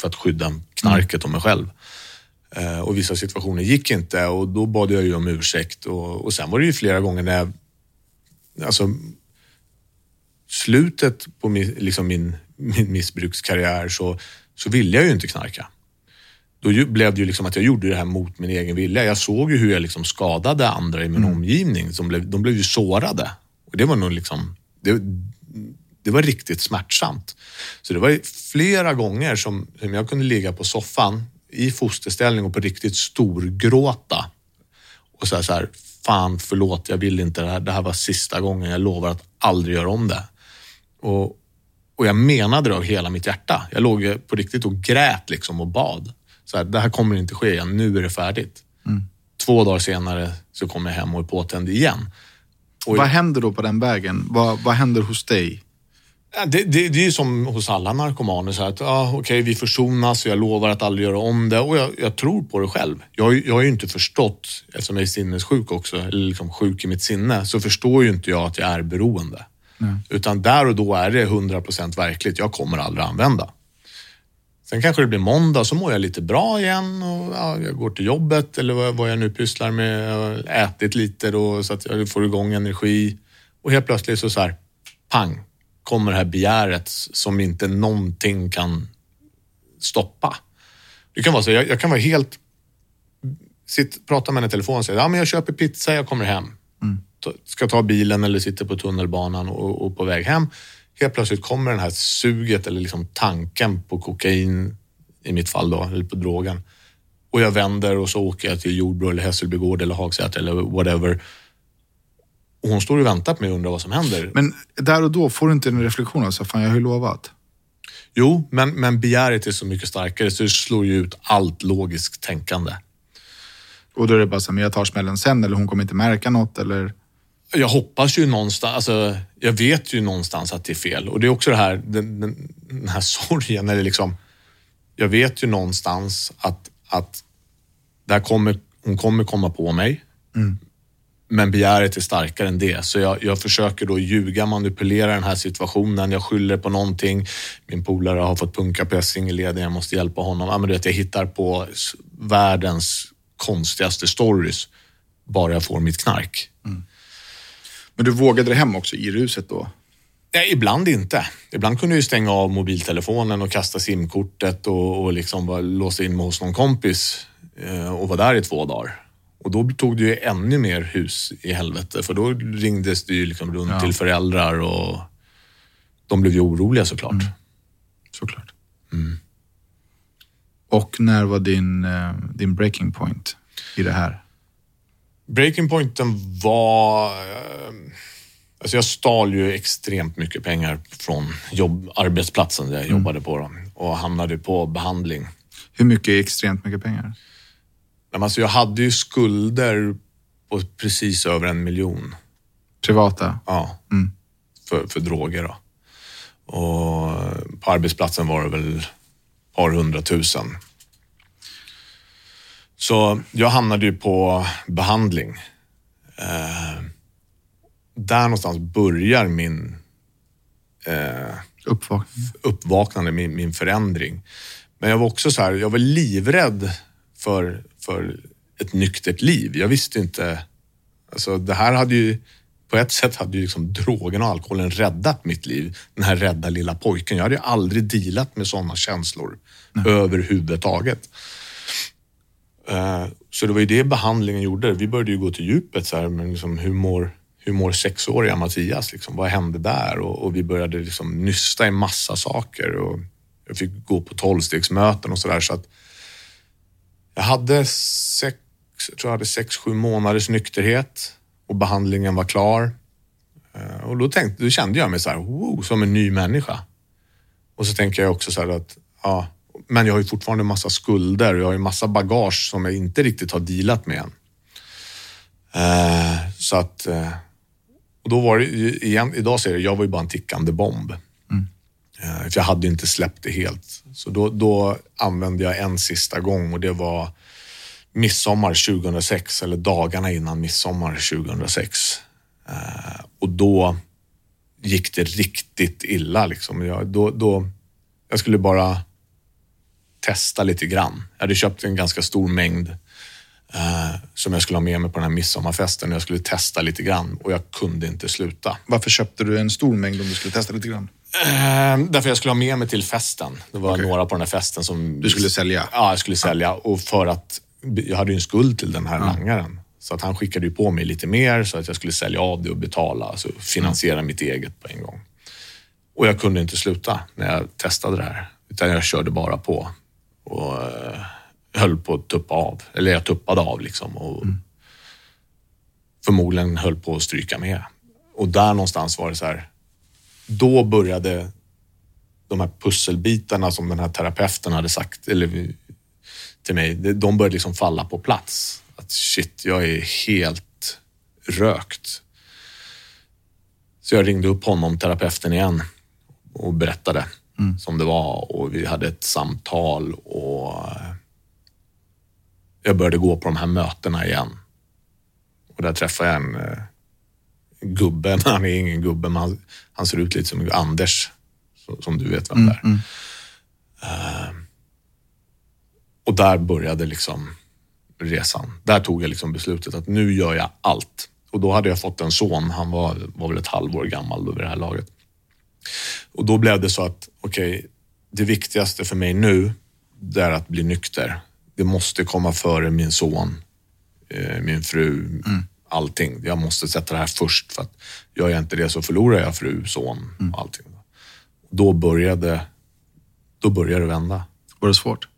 för att skydda knarket och mig själv. Eh, och vissa situationer gick inte och då bad jag ju om ursäkt. Och, och sen var det ju flera gånger när jag... Alltså, slutet på min, liksom min, min missbrukskarriär så, så ville jag ju inte knarka då blev det ju liksom att jag gjorde det här mot min egen vilja. Jag såg ju hur jag liksom skadade andra i min mm. omgivning. Som blev, de blev ju sårade. Och det var nog liksom... Det, det var riktigt smärtsamt. Så det var flera gånger som, som jag kunde ligga på soffan i fosterställning och på riktigt storgråta. Och säga så här, fan förlåt, jag vill inte det här. Det här var sista gången. Jag lovar att aldrig göra om det. Och, och jag menade det av hela mitt hjärta. Jag låg på riktigt och grät liksom och bad så här, det här kommer inte ske igen, nu är det färdigt. Mm. Två dagar senare så kommer jag hem och är påtänd igen. Och vad händer då på den vägen? Vad, vad händer hos dig? Det, det, det är som hos alla narkomaner. Så att, ah, Okej, okay, vi försonas och jag lovar att aldrig göra om det. Och jag, jag tror på det själv. Jag, jag har ju inte förstått, eftersom jag är sinnessjuk också, eller liksom sjuk i mitt sinne, så förstår ju inte jag att jag är beroende. Mm. Utan där och då är det 100% verkligt. Jag kommer aldrig använda. Sen kanske det blir måndag så mår jag lite bra igen och ja, jag går till jobbet eller vad jag nu pysslar med. Jag har ätit lite då så att jag får igång energi. Och helt plötsligt så, så här, pang, kommer det här begäret som inte någonting kan stoppa. Det kan vara så, jag, jag kan vara helt... Sitt, prata med en i telefon och säga, ja men jag köper pizza, jag kommer hem. Mm. Ska ta bilen eller sitter på tunnelbanan och, och på väg hem. helt plötsligt kommer den här suget eller liksom tanken på kokain, i mitt fall då, eller på drogen. Och jag vänder och så åker jag till Jordbro eller Hässelby gård eller Hagsätra eller whatever. Och hon står och väntar på mig och undrar vad som händer. Men där och då får du inte en reflektion av så fan jag har ju lovat. Jo, men, men begäret är så mycket starkare så det slår ju ut allt logiskt tänkande. Och då är det bara så här, men jag tar smällen sen eller hon kommer inte märka något eller? Jag hoppas ju någonstans, alltså, jag vet ju någonstans att det är fel. Och det är också det här, den, den, den här sorgen, eller liksom, jag vet ju någonstans att, att där kommer, hon kommer komma på mig. Mm. Men begäret är starkare än det. Så jag, jag försöker då ljuga, manipulera den här situationen. Jag skyller på någonting. Min polare har fått punka singelledning, jag måste hjälpa honom. Ja, men du vet, jag hittar på världens konstigaste stories bara jag får mitt knark. Mm. Men du vågade det hem också i ruset då? Nej, ibland inte. Ibland kunde jag stänga av mobiltelefonen och kasta simkortet och, och liksom låsa in mig hos någon kompis eh, och vara där i två dagar. Och då tog det ju ännu mer hus i helvete för då ringdes det ju liksom runt ja. till föräldrar och de blev ju oroliga såklart. Mm. Såklart. Mm. Och när var din, eh, din breaking point i det här? Breaking pointen var... Eh, alltså jag stal ju extremt mycket pengar från jobb, arbetsplatsen där jag mm. jobbade på dem och hamnade på behandling. Hur mycket är extremt mycket pengar? Alltså jag hade ju skulder på precis över en miljon. Privata? Ja, mm. för, för droger. Då. Och på arbetsplatsen var det väl ett par hundratusen. Så jag hamnade ju på behandling. Eh, där någonstans börjar min eh, uppvaknande, uppvaknande min, min förändring. Men jag var också så här, jag var livrädd för, för ett nyktert liv. Jag visste inte... Alltså det här hade ju... På ett sätt hade ju liksom drogen och alkoholen räddat mitt liv. Den här rädda lilla pojken. Jag hade ju aldrig dealat med sådana känslor Nej. överhuvudtaget. Eh, så det var ju det behandlingen gjorde. Vi började ju gå till djupet. Så här, men liksom, hur, mår, hur mår sexåriga Mattias? Liksom? Vad hände där? Och, och, vi började liksom nysta i massa saker. Och jag fick gå på tolvstegsmöten och sådär. Så att jag hade sex, jag tror jag hade sex, sju månaders nykterhet och behandlingen var klar. Eh, och då, tänkte, då kände jag mig så här, wow, som en ny människa. Och så tänker jag också så här att, ja, men jag har ju fortfarande massa skulder och jag har ju massa bagage som jag inte riktigt har dealat med än. Eh, så att, eh, och då var det, igen, idag säger jag, jag var ju bara en tickande bomb. Eh, för jag hade ju inte släppt det helt. Så då, då använde jag en sista gång och det var midsommar 2006 eller dagarna innan midsommar 2006. Eh, och då gick det riktigt illa. Liksom. Jag, då, då, jag skulle bara testa lite grann. Jag hade köpt en ganska stor mängd eh, som jag skulle ha med mig på den här midsommarfesten. Jag skulle testa lite grann och jag kunde inte sluta. Varför köpte du en stor mängd om du skulle testa lite grann? Eh, därför jag skulle ha med mig till festen. Det var okay. några på den här festen som... Du skulle sälja? Ja, jag skulle sälja. Och för att jag hade ju en skuld till den här mm. langaren. Så att han skickade ju på mig lite mer så att jag skulle sälja av det och betala, alltså finansiera mm. mitt eget på en gång. Och jag kunde inte sluta när jag testade det här, utan jag körde bara på och eh, höll på att tuppa av. Eller jag tuppade av liksom och mm. förmodligen höll på att stryka med. Och där någonstans var det så här, då började de här pusselbitarna som den här terapeuten hade sagt eller, till mig, de började liksom falla på plats. Att shit, jag är helt rökt. Så jag ringde upp honom, terapeuten igen och berättade mm. som det var och vi hade ett samtal och jag började gå på de här mötena igen. Och där träffade jag en eh, gubbe, han är ingen gubbe, men han, han ser ut lite som Anders, som du vet vem mm, det är. Mm. Uh, och där började liksom resan. Där tog jag liksom beslutet att nu gör jag allt. Och då hade jag fått en son, han var, var väl ett halvår gammal då vid det här laget. Och då blev det så att, okej, okay, det viktigaste för mig nu, det är att bli nykter. Det måste komma före min son, eh, min fru, mm. Allting. Jag måste sätta det här först för att gör jag inte det så förlorar jag fru, son och mm. allting. Då började, då började det vända. Var det svårt?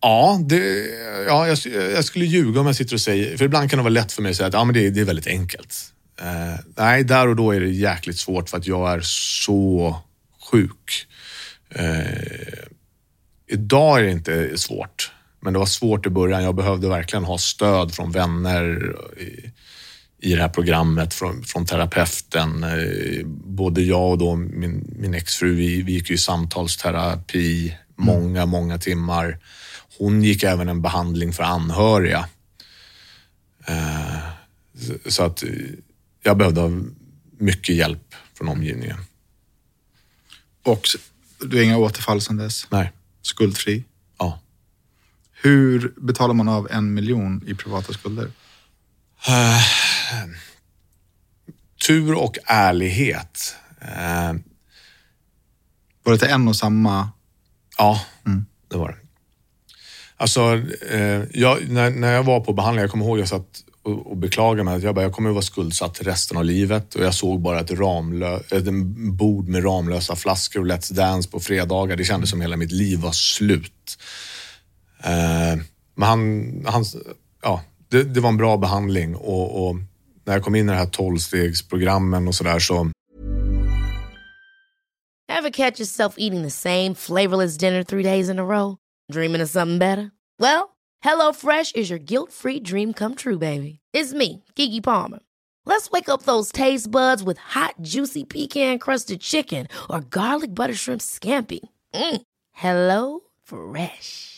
Ja, det, ja jag, jag, skulle ljuga om jag sitter och säger... För ibland kan det vara lätt för mig att säga att ja, men det, det är väldigt enkelt. Eh, nej, där och då är det jäkligt svårt för att jag är så sjuk. Eh, idag är det inte svårt, men det var svårt i början. Jag behövde verkligen ha stöd från vänner i, i det här programmet, från, från terapeuten. Eh, både jag och då min, min exfru, vi, vi gick ju i samtalsterapi många, många timmar. Hon gick även en behandling för anhöriga. Eh, så att jag behövde mycket hjälp från omgivningen. Och du har inga återfall sedan dess? Nej. Skuldfri? Hur betalar man av en miljon i privata skulder? Uh, tur och ärlighet. Uh, var det till en och samma? Ja, mm. det var det. Alltså, uh, jag, när, när jag var på behandling, jag kommer ihåg jag satt och, och beklagade mig. Jag, bara, jag kommer att vara skuldsatt resten av livet och jag såg bara ett, ramlö, ett bord med Ramlösa flaskor och Let's Dance på fredagar. Det kändes som hela mitt liv var slut. Eh, men han, han ja, det, det, var en bra behandling och, och när jag kom in i det här tolvstegsprogrammen och sådär så... Have catch yourself eating the same flavorless dinner three days in a row? Dreaming of something better? Well, hello fresh is your guilt free dream come true baby. It's me, Gigi Palmer. Let's wake up those taste buds with hot juicy pecan crusted chicken or garlic butter shrimp scampi. Mm. Hello Fresh.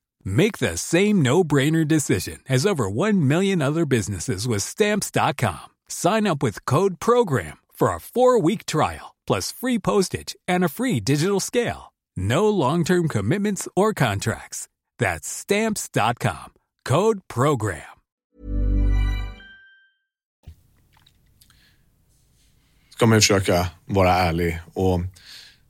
Make the same no-brainer decision as over 1 million other businesses with stamps.com. Sign up with code program for a 4-week trial plus free postage and a free digital scale. No long-term commitments or contracts. That's stamps.com. Code program. Ska man försöka vara ärlig och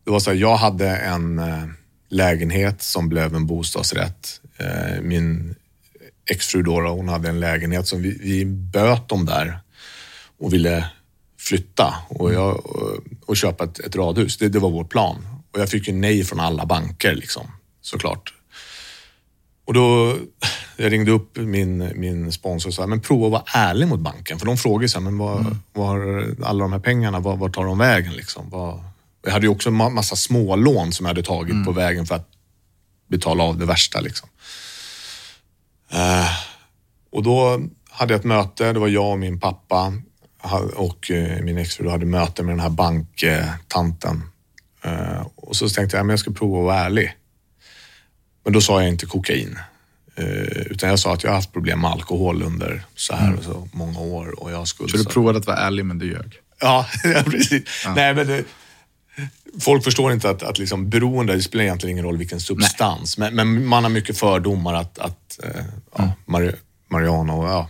det var så här, jag hade en eh, lägenhet som blev en bostadsrätt. Eh, min exfru då, hon hade en lägenhet som vi, vi böt om där och ville flytta och, jag, och köpa ett, ett radhus. Det, det, var vår plan. Och jag fick ju nej från alla banker liksom, såklart. Och då jag ringde upp min, min sponsor och sa, men prova att vara ärlig mot banken. För de frågade så här, men var, mm. var alla de här pengarna, var, var tar de vägen? Liksom? Var, jag hade ju också en massa smålån som jag hade tagit mm. på vägen för att betala av det värsta. Liksom. Uh, och då hade jag ett möte. Det var jag och min pappa och uh, min exfru hade möte med den här banktanten. Uh, och så tänkte jag att jag ska prova att vara ärlig. Men då sa jag inte kokain. Utan jag sa att jag har haft problem med alkohol under så här mm. så många år och jag skulle... Så du provade att vara ärlig men du ljög? Ja, precis. Ja. Nej, men det, Folk förstår inte att, att liksom beroende, det spelar egentligen ingen roll vilken substans, men, men, man har mycket fördomar att, att eh, ja, mm. Mariana och ja.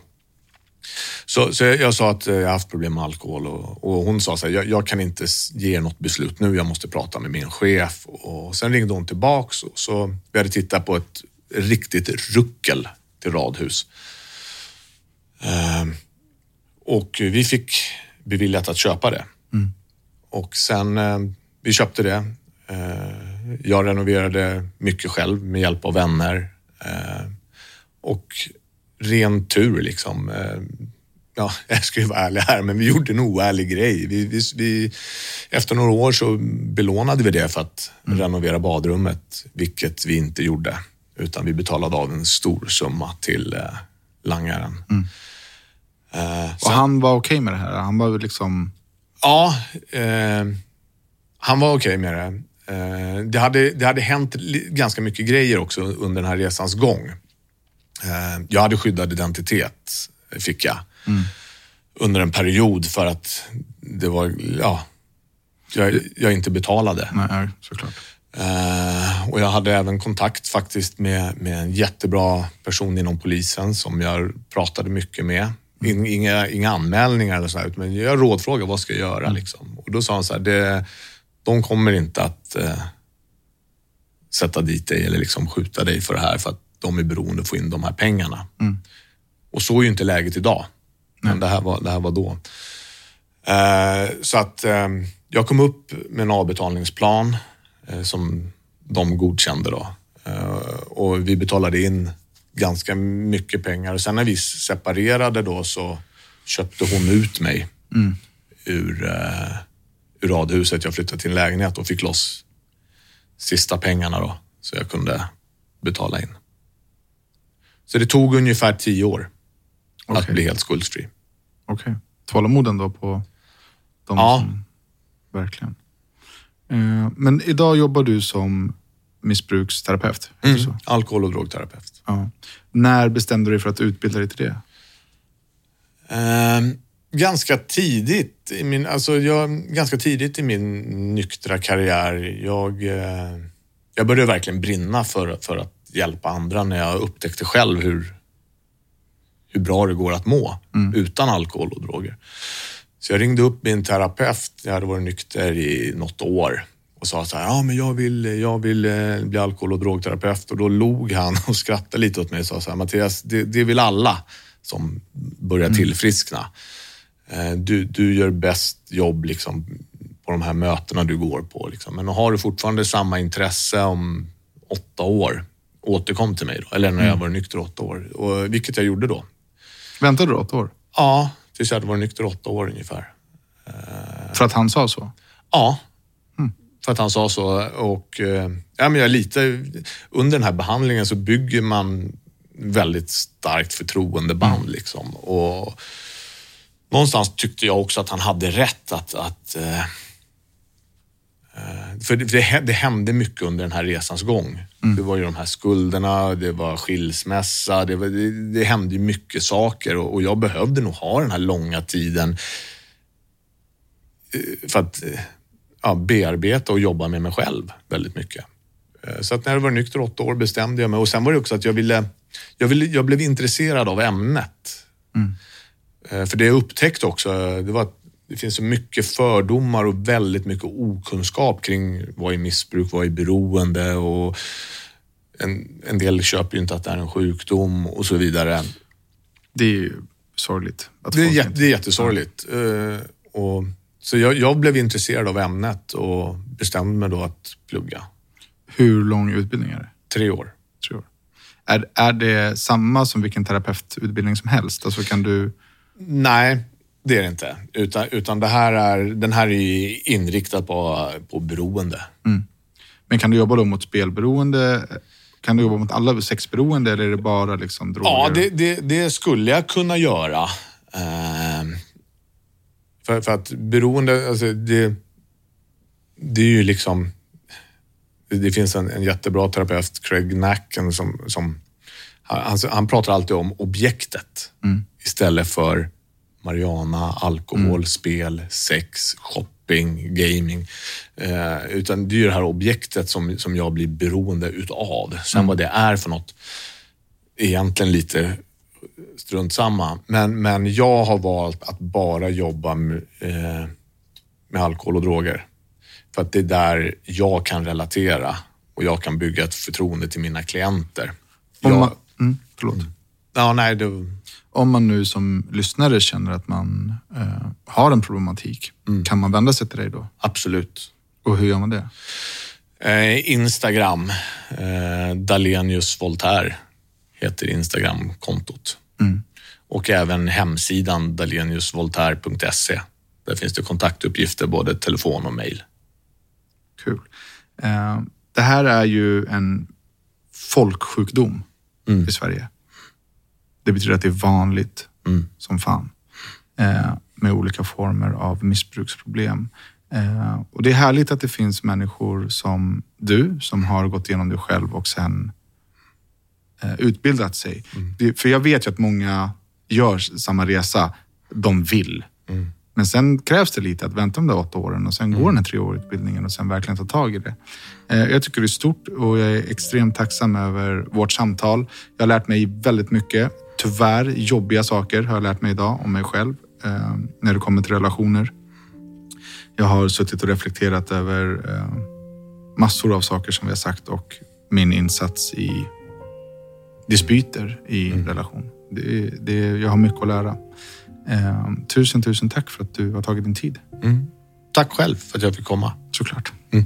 Så, så jag, jag, sa att eh, jag har haft problem med alkohol och, och hon sa så här, jag, jag, kan inte ge något beslut nu, jag måste prata med min chef. Och sen ringde hon tillbaks och så vi hade tittat på ett riktigt ruckel till radhus. Ehm, och vi fick beviljat att köpa det. Mm. Och sen, eh, vi köpte det. Eh, jag renoverade mycket själv med hjälp av vänner. Eh, och ren tur liksom. Ja, jag ska ju vara ärlig här, men vi gjorde en oärlig grej. Vi, vi, vi, efter några år så belånade vi det för att mm. renovera badrummet, vilket vi inte gjorde. Utan vi betalade av en stor summa till langaren. Mm. Eh, Och han var okej med det här? Han var liksom... Ja, eh, han var okej med det. Eh, det, hade, det hade hänt ganska mycket grejer också under den här resans gång. Eh, jag hade skyddad identitet, fick jag, under en period för att det var, ja, jag, jag inte betalade. Nej, såklart. Eh, och jag hade även kontakt faktiskt med, med en jättebra person inom polisen som jag pratade mycket med. In, inga, inga anmälningar eller så här, men jag rådfrågade vad ska jag göra liksom. Och då sa han så här, det, de kommer inte att eh, sätta dit dig eller liksom skjuta dig för det här för att de är beroende av att få in de här pengarna. Och så är ju inte läget idag. Men det här var, det här var då. Eh, så att eh, jag kom upp med en avbetalningsplan eh, som de godkände då. Eh, och vi betalade in ganska mycket pengar. Och sen när vi separerade då så köpte hon ut mig ur, eh, ur radhuset. Jag flyttade till en lägenhet och fick loss sista pengarna då. Så jag kunde betala in. Så det tog ungefär tio år att Okej. bli helt skuldfri. Okej. Tålamod ändå på de Ja. som... Verkligen. Eh, Men idag jobbar du som missbruksterapeut. det så? Alkohol och drogterapeut. Ja. När bestämde du dig för att utbilda dig till det? Ehm, ganska tidigt i min, alltså jag, ganska tidigt i min nyktra karriär. Jag, eh, jag började verkligen brinna för, för att hjälpa andra när jag upptäckte själv hur, hur bra det går att må utan alkohol och droger. Så jag ringde upp min terapeut, jag hade varit nykter i något år och sa så här, ja men jag vill, jag vill eh, bli alkohol och drogterapeut och då log han och skrattade lite åt mig och sa så här, Mattias, det, det vill alla som börjar tillfriskna. Eh, Du, du gör bäst jobb liksom på de här mötena du går på. Liksom. Men har du fortfarande samma intresse om åtta år, återkom till mig då. Eller när jag var nykter åtta år. Och, vilket jag gjorde då. Väntade du åtta år? Ja, tills jag hade varit nykter åtta år ungefär. För att han sa så? Ja, för att han sa så. Och, eh, ja, men jag litar, under den här behandlingen så bygger man väldigt starkt förtroendeband. Liksom. Och någonstans tyckte jag också att han hade rätt att... att eh, eh, för det, det, hä- det hände mycket under den här resans gång. Det var ju de här skulderna, det var skilsmässa, det, var, det, det hände ju mycket saker och, och jag behövde nog ha den här långa tiden eh, för att ja, bearbeta och jobba med mig själv väldigt mycket. Så att när jag var nykter åtta år bestämde jag mig och sen var det också att jag ville, jag, ville, jag blev intresserad av ämnet. Eh, För det jag upptäckte också, det var att det finns så mycket fördomar och väldigt mycket okunskap kring vad är missbruk, vad är beroende och en, en del köper ju inte att det är en sjukdom och så vidare. Det är ju sorgligt. Det är, inte- det är jättesorgligt. Eh, och, så jag, jag blev intresserad av ämnet och bestämde mig då att plugga. Hur lång utbildning är det? Tre år. Tre år. Är, är det samma som vilken terapeututbildning som helst? Alltså kan du... Nej, det är det inte. Utan, utan det här är, den här är inriktad på, på beroende. Men kan du jobba då mot spelberoende? Kan du jobba mot alla sexberoende eller är det bara liksom droger? Ja, det, det, det skulle jag kunna göra. Ehm, för, för att beroende, alltså det, det är ju liksom... Det finns en, en jättebra terapeut, Craig Nacken, som, som han, han pratar alltid om objektet istället för marijuana, alkohol, spel, sex, shopping, gaming. Eh, utan det är ju det här objektet som, som jag blir beroende utav. Sen vad det är för något, egentligen lite strunt samma. Men, men jag har valt att bara jobba med, eh, med alkohol och droger. För att det är där jag kan relatera och jag kan bygga ett förtroende till mina klienter. Jag, man, mm, förlåt. ja, nej, det, Om man nu som lyssnare känner att man eh, har en problematik, Mm. kan man vända sig till dig då? absolut. Och hur gör man det? Eh, Instagram, eh, Dalenius Voltaire heter Instagramkontot. Och även hemsidan daleniusvoltaire.se. Där finns det kontaktuppgifter, både telefon och mejl. Kul. Eh, det här är ju en folksjukdom Mm. i Sverige. Det betyder att det är vanligt mm. som fan. Eh, med olika former av missbruksproblem. Eh, och det är härligt att det finns människor som du som har gått igenom det själv och sen eh, utbildat sig. Mm. Det, för jag vet ju att många gör samma resa. De vill. Mm. Men sen krävs det lite att vänta de där åtta åren och sen mm. gå den här treåriga utbildningen och sen verkligen ta tag i det. Jag tycker det är stort och jag är extremt tacksam över vårt samtal. Jag har lärt mig väldigt mycket. Tyvärr jobbiga saker har jag lärt mig idag om mig själv eh, när det kommer till relationer. Jag har suttit och reflekterat över eh, massor av saker som vi har sagt och min insats i dispyter i mm. relation. Det, det, jag har mycket att lära. Eh, tusen, tusen tack för att du har tagit din tid. Mm. Tack själv för att jag fick komma. Såklart. Mm.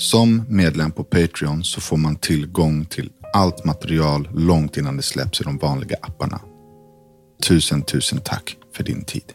Som medlem på Patreon så får man tillgång till allt material långt innan det släpps i de vanliga apparna. Tusen, tusen tack för din tid.